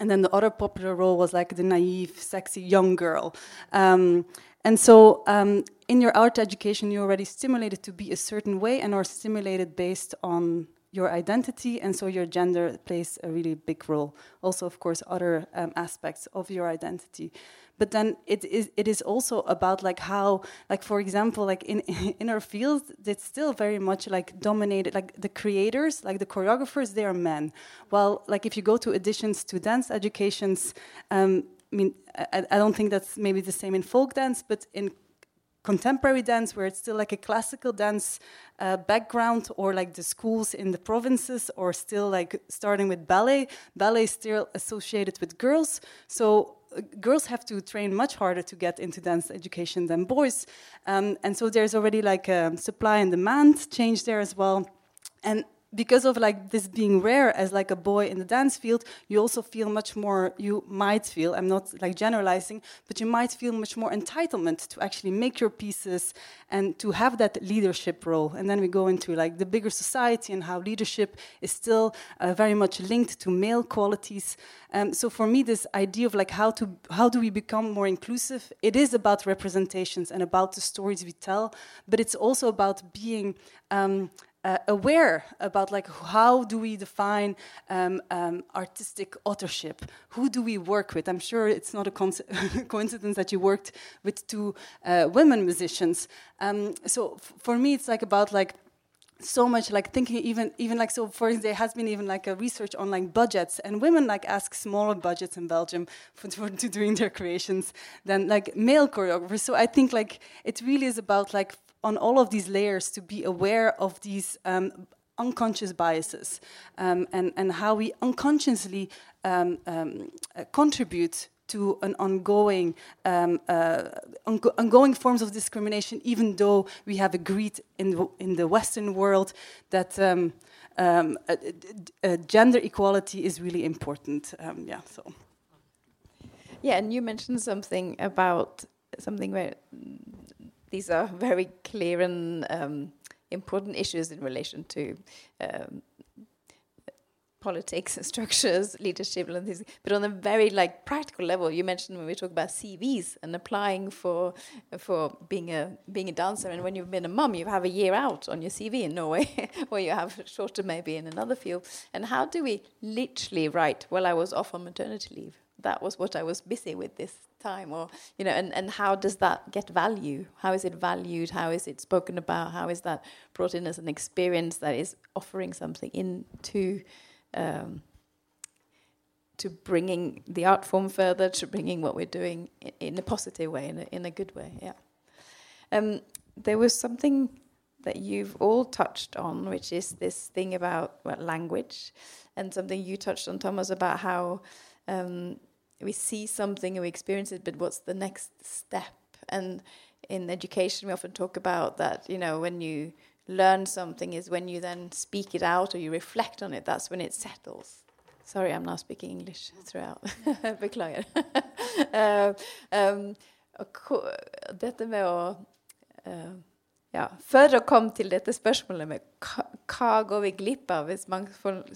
and then the other popular role was like the naive, sexy young girl. Um, and so um, in your art education, you're already stimulated to be a certain way and are stimulated based on your identity, and so your gender plays a really big role. Also, of course, other um, aspects of your identity. But then it is it is also about like how like for example like in in our field it's still very much like dominated like the creators like the choreographers they are men. While like if you go to additions to dance educations. Um, I mean, I, I don't think that's maybe the same in folk dance, but in contemporary dance where it's still like a classical dance uh, background or like the schools in the provinces or still like starting with ballet. Ballet is still associated with girls. So uh, girls have to train much harder to get into dance education than boys. Um, and so there's already like a supply and demand change there as well. And because of like this being rare as like a boy in the dance field you also feel much more you might feel i'm not like generalizing but you might feel much more entitlement to actually make your pieces and to have that leadership role. And then we go into like the bigger society and how leadership is still uh, very much linked to male qualities. Um, so for me this idea of like how to how do we become more inclusive? It is about representations and about the stories we tell but it's also about being um, uh, aware about like how do we define um, um, artistic authorship? Who do we work with? I'm sure it's not a coincidence that you worked with two uh, women musicians. Um, so for me it's like about like so much like thinking even even like so for there has been even like a research on like budgets and women like ask smaller budgets in belgium for, for to doing their creations than like male choreographers. So i think like it really is about like on all of these layers to be aware of these um, unconscious biases um, and, and how we unconsciously um, um uh, contribute to an ongoing um, uh, ongoing forms of discrimination, even though we have agreed in the, in the Western world that um, um, uh, uh, gender equality is really important. Um, yeah, so. Yeah, and you mentioned something about something where these are very clear and um, important issues in relation to um, politics, structures, leadership, and things. But on a very like practical level, you mentioned when we talk about CVs and applying for for being a being a dancer, and when you've been a mum, you have a year out on your CV in Norway, or you have shorter maybe in another field. And how do we literally write? Well, I was off on maternity leave. That was what I was busy with this time or you know and, and how does that get value? How is it valued? How is it spoken about? How is that brought in as an experience that is offering something into um, to bringing the art form further to bringing what we're doing in, in a positive way in a, in a good way? Yeah. Um, there was something that you've all touched on which is this thing about language and something you touched on thomas about how um, we see something and we experience it, but what's the next step? And in education, we often talk about that, you know, when you learn something is when you then speak it out or you reflect on it, that's when it settles. Sorry, I'm now speaking English throughout. Beklager. uh, um, dette med uh, ja, For å komme til dette spørsmålet med hva, hva går vi glipp av hvis mangfold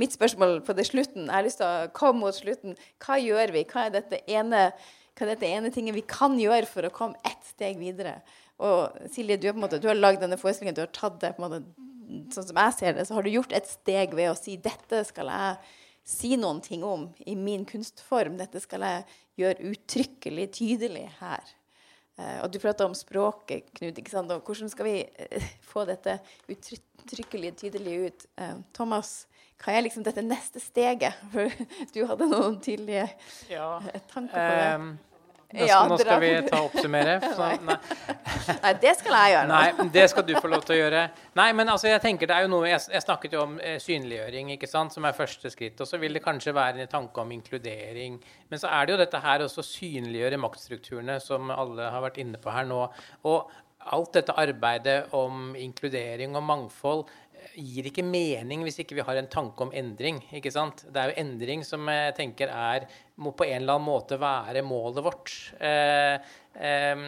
Mitt spørsmål på det slutten Jeg har lyst til å komme mot slutten. Hva gjør vi? Hva er dette ene, er dette ene tinget vi kan gjøre for å komme ett steg videre? Og Silje, du, måte, du har lagd denne forestillingen, du har tatt det på en måte, sånn som jeg ser det, så har du gjort et steg ved å si dette skal jeg si noen ting om i min kunstform. Dette skal jeg gjøre uttrykkelig tydelig her. Uh, og du prata om språket, Knut. ikke sant? Og hvordan skal vi uh, få dette uttrykkelig tydelig ut? Uh, Thomas, hva er liksom dette neste steget? For du hadde noen tydelige ja, tanker på det. Um, Ja, nå skal vi ta og oppsummere. Så, nei. Nei, det skal jeg gjøre. nå. Nei, det skal du få lov til å gjøre. Nei, men altså, jeg tenker det er jo noe Jeg, jeg snakket jo om eh, synliggjøring, ikke sant, som er første skritt. Og så vil det kanskje være en tanke om inkludering. Men så er det jo dette her også synliggjøre maktstrukturene, som alle har vært inne på her nå. Og alt dette arbeidet om inkludering og mangfold gir ikke mening hvis ikke vi har en tanke om endring. ikke sant? Det er jo endring som jeg tenker er, må på en eller annen måte være målet vårt. Eh, eh,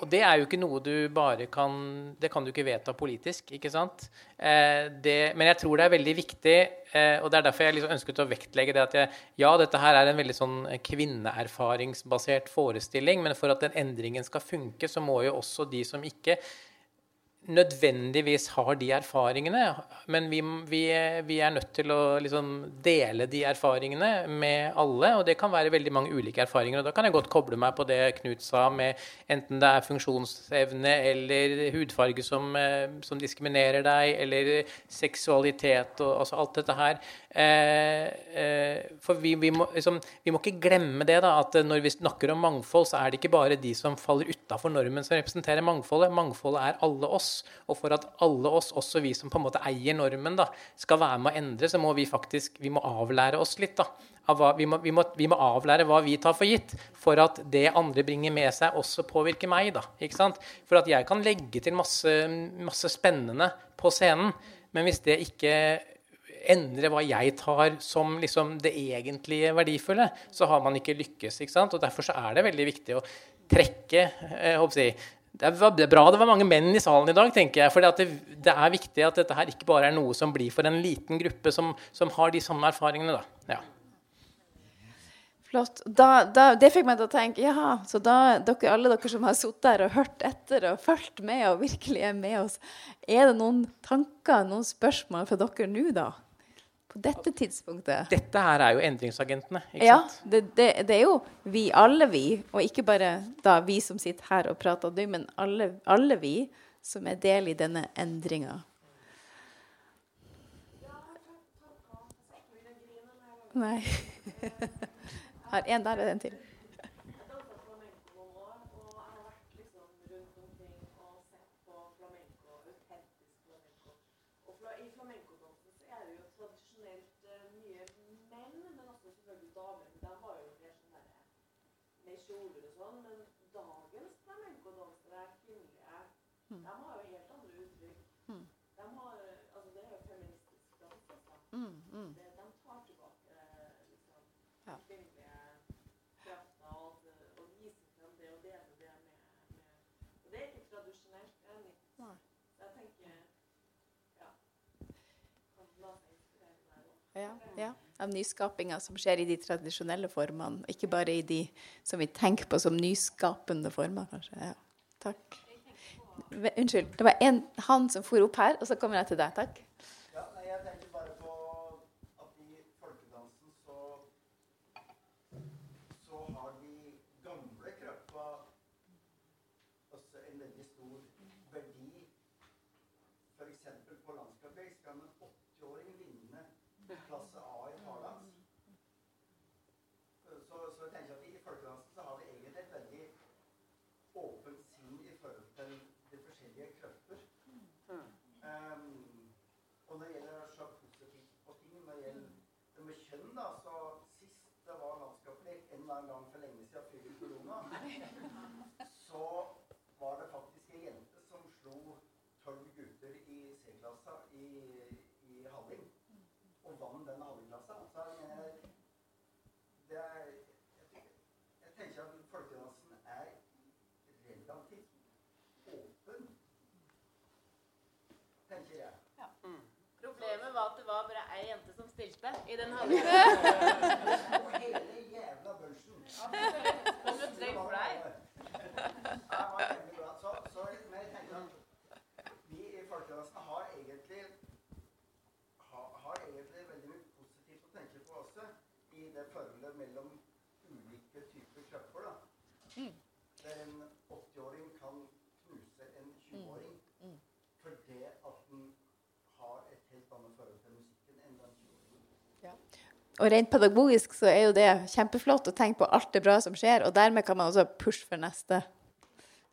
og det er jo ikke noe du bare kan Det kan du ikke vedta politisk, ikke sant? Eh, det, men jeg tror det er veldig viktig, eh, og det er derfor jeg liksom ønsket å vektlegge det at jeg, ja, dette her er en veldig sånn kvinneerfaringsbasert forestilling, men for at den endringen skal funke, så må jo også de som ikke nødvendigvis har de erfaringene, men vi, vi, vi er nødt til å liksom dele de erfaringene med alle. Og det kan være veldig mange ulike erfaringer. Og da kan jeg godt koble meg på det Knut sa, med enten det er funksjonsevne eller hudfarge som, eh, som diskriminerer deg, eller seksualitet og altså alt dette her. Eh, eh, for vi, vi, må, liksom, vi må ikke glemme det, da, at når vi snakker om mangfold, så er det ikke bare de som faller utafor normen, som representerer mangfoldet. Mangfoldet er alle oss. Og for at alle oss, også vi som på en måte eier normen, da, skal være med å endre, så må vi faktisk vi må avlære oss litt. da, hva, vi, må, vi, må, vi må avlære hva vi tar for gitt, for at det andre bringer med seg, også påvirker meg. da, ikke sant? For at jeg kan legge til masse, masse spennende på scenen, men hvis det ikke endre hva jeg tar som liksom det egentlige verdifulle, så har man ikke lykkes. ikke sant? Og Derfor så er det veldig viktig å trekke eh, jeg det er bra det var mange menn i salen i dag, tenker jeg. For det, det er viktig at dette her ikke bare er noe som blir for en liten gruppe som, som har de samme erfaringene. da. Ja. Flott. Da, da, det fikk meg til å tenke ja, så da, dere, alle dere som har sittet der og hørt etter og fulgt med og virkelig er med oss, er det noen tanker, noen spørsmål fra dere nå, da? På dette tidspunktet? Dette her er jo endringsagentene. Ja, det, det, det er jo vi, alle vi, og ikke bare da vi som sitter her og prater nå, men alle, alle vi som er del i denne endringa. Nei. Har en der og en til. I flamencodansen så er det jo tradisjonelt eh, mye menn, men også selvfølgelig damer. Men de var jo mer sånn derre med kjoler og sånn. Men dagens flamencodansere, kvinnelige, de har jo helt andre uttrykk. De har, altså det er jo feministisk dans, altså. Det, de tar tilbake eh, liksom, Ja. kvinnelige krafter og, alt, og viser frem det og deler det med, med Og det er ikke tradisjonelt. Det er nytt. Nei. Så jeg tenker ja. Kan la seg inspirere der også. Ja, ja. Av nyskapinga som skjer i de tradisjonelle formene, ikke bare i de som vi tenker på som nyskapende former, kanskje. Ja. Takk. Unnskyld. Det var en, han som for opp her, og så kommer jeg til deg. Takk. Ja, nei, jeg tenker bare på at i folkedansen så så har de gamle krøppa også en veldig stor verdi. F.eks. på landskapsvei skal en 80-åring vinne klasse A i pardans. Så, så jeg tenker at i folkedansen så har vi egentlig et veldig åpent sinn i forhold til de forskjellige krøpper. Um, og når det gjelder å se positivt på ting, når det gjelder det med kjønn, da, så sist det var landskapslek en gang for lenge siden før korona, så var det faktisk en jente som slo tolv gutter i C-klassa i, i Halling, og vant den Halling-klassa. Så jeg det er, jeg, jeg tenker at folkedansen er relativt åpen, tenker jeg. Problemet var at det var bare ei jente som stilte i den halvåret. Og hele jævla bunchen. Kom med trøy for deg. Ja, det var veldig bra. Så, så, men jeg tenker at vi i folkedansen har egentlig har, har egentlig veldig mye positivt å tenke på også i det forholdet mellom ulike typer kropper. da. Der en 80-åring kan knuse en 20-åring fordi at den har et helt annet forhold til musikken enn den 20-åringen. Og rent pedagogisk så er jo det kjempeflott å tenke på alt det bra som skjer, og dermed kan man også pushe for neste,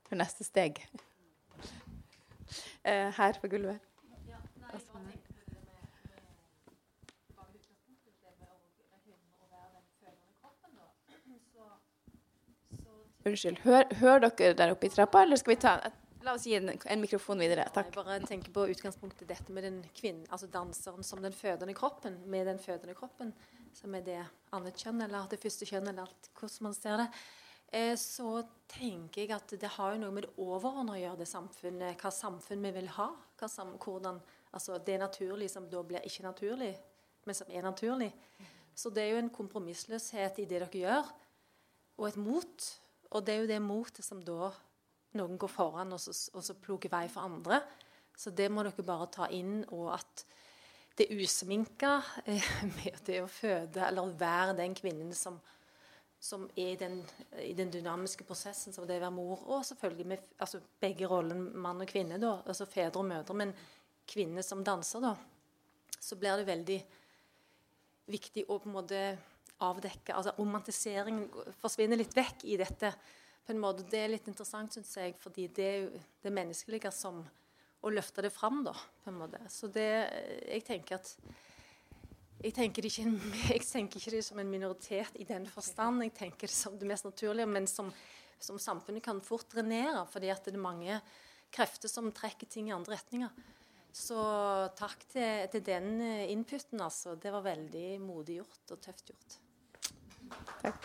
for neste steg. Eh, her på gulvet. Unnskyld. Hør, hører dere der oppe i trappa, eller skal vi ta La oss gi en, en mikrofon videre. Takk. Jeg bare tenker på utgangspunktet dette med den kvinnen, altså danseren som den fødende kroppen, med den fødende kroppen, som er det annet kjønn, eller det første kjønn, eller alt, hvordan man ser det. Eh, så tenker jeg at det har jo noe med det overordnede å gjøre, det samfunnet, hva samfunn vi vil ha. Sam, hvordan, altså Det naturlige som da blir ikke naturlig, men som er naturlig. Så det er jo en kompromissløshet i det dere gjør, og et mot. Og det er jo det motet som da noen går foran og så, og så plukker vei for andre. Så det må dere bare ta inn. Og at det usminka eh, med det å føde, eller være den kvinnen som, som er i den, i den, dynamiske prosessen som det å være mor, og selvfølgelig med altså begge rollene mann og kvinne, da, altså fedre og mødre, men kvinner som danser, da, så blir det veldig viktig å på en måte avdekke altså Romantiseringen forsvinner litt vekk i dette på en måte, Det er litt interessant, syns jeg, fordi det er jo det menneskelige som Å løfte det fram, da, på en måte. Så det Jeg tenker at jeg tenker, ikke, jeg tenker ikke det som en minoritet i den forstand. Jeg tenker det som det mest naturlige, men som, som samfunnet kan fort drenere. fordi at det er mange krefter som trekker ting i andre retninger. Så takk til, til den inputen, altså. Det var veldig modig gjort og tøft gjort. Takk.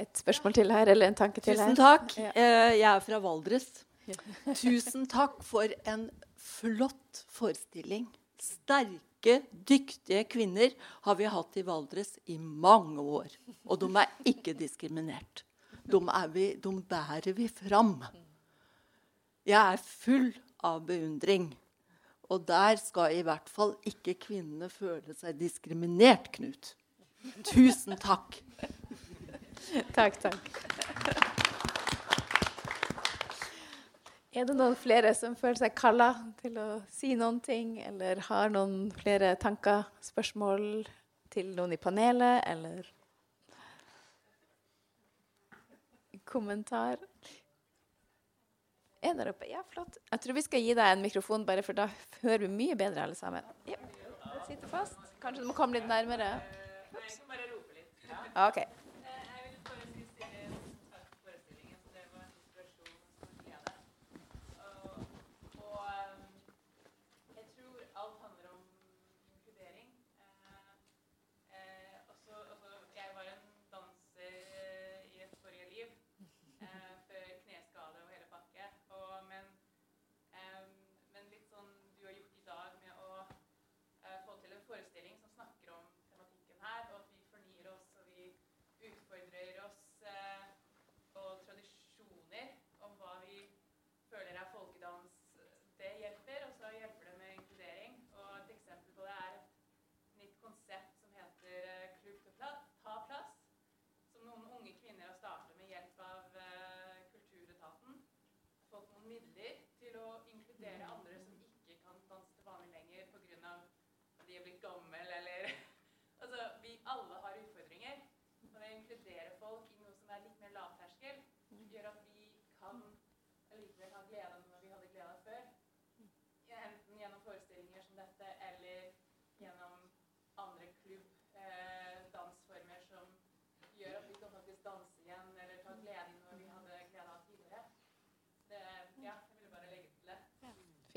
Et spørsmål til her, eller en tanke til her? Tusen takk. Eh, jeg er fra Valdres. Tusen takk for en flott forestilling. Sterke, dyktige kvinner har vi hatt i Valdres i mange år. Og de er ikke diskriminert. De, vi, de bærer vi fram. Jeg er full av beundring. Og der skal i hvert fall ikke kvinnene føle seg diskriminert, Knut. Tusen takk. takk, takk. Er det noen flere som føler seg kalla til å si noen ting, eller har noen flere tanker, spørsmål til noen i panelet, eller kommentar? Er der oppe? Ja, flott. Jeg tror vi skal gi deg en mikrofon, bare for da hører vi mye bedre alle sammen. Ja. Sitter fast. Kanskje du må komme litt nærmere. Litt. OK.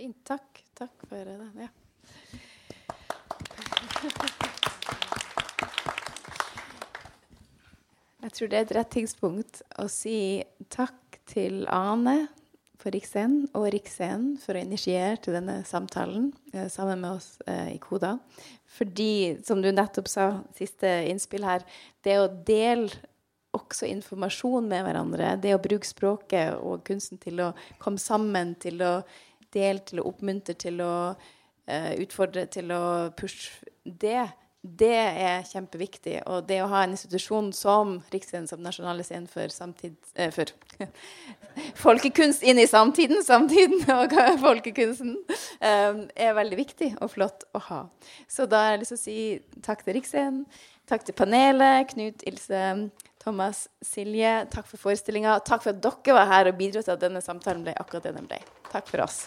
Fint. Takk. Takk for det. Ja. Jeg tror det er et rett tidspunkt å si takk til Ane for Riksscenen og Riksscenen for å initiere til denne samtalen eh, sammen med oss eh, i Koda. Fordi, som du nettopp sa, siste innspill her, det å dele også informasjon med hverandre, det å bruke språket og kunsten til å komme sammen, til å dele, til å oppmuntre, til å uh, utfordre, til å pushe Det det er kjempeviktig. Og det å ha en institusjon som Riksscenen som nasjonale scene for, samtid, eh, for folkekunst inn i samtiden, samtiden og folkekunsten, eh, er veldig viktig og flott å ha. Så da har jeg lyst til å si takk til Riksscenen, takk til panelet, Knut, Ilse, Thomas, Silje. Takk for forestillinga. Takk for at dere var her og bidro til at denne samtalen ble akkurat det den ble. Takk for oss.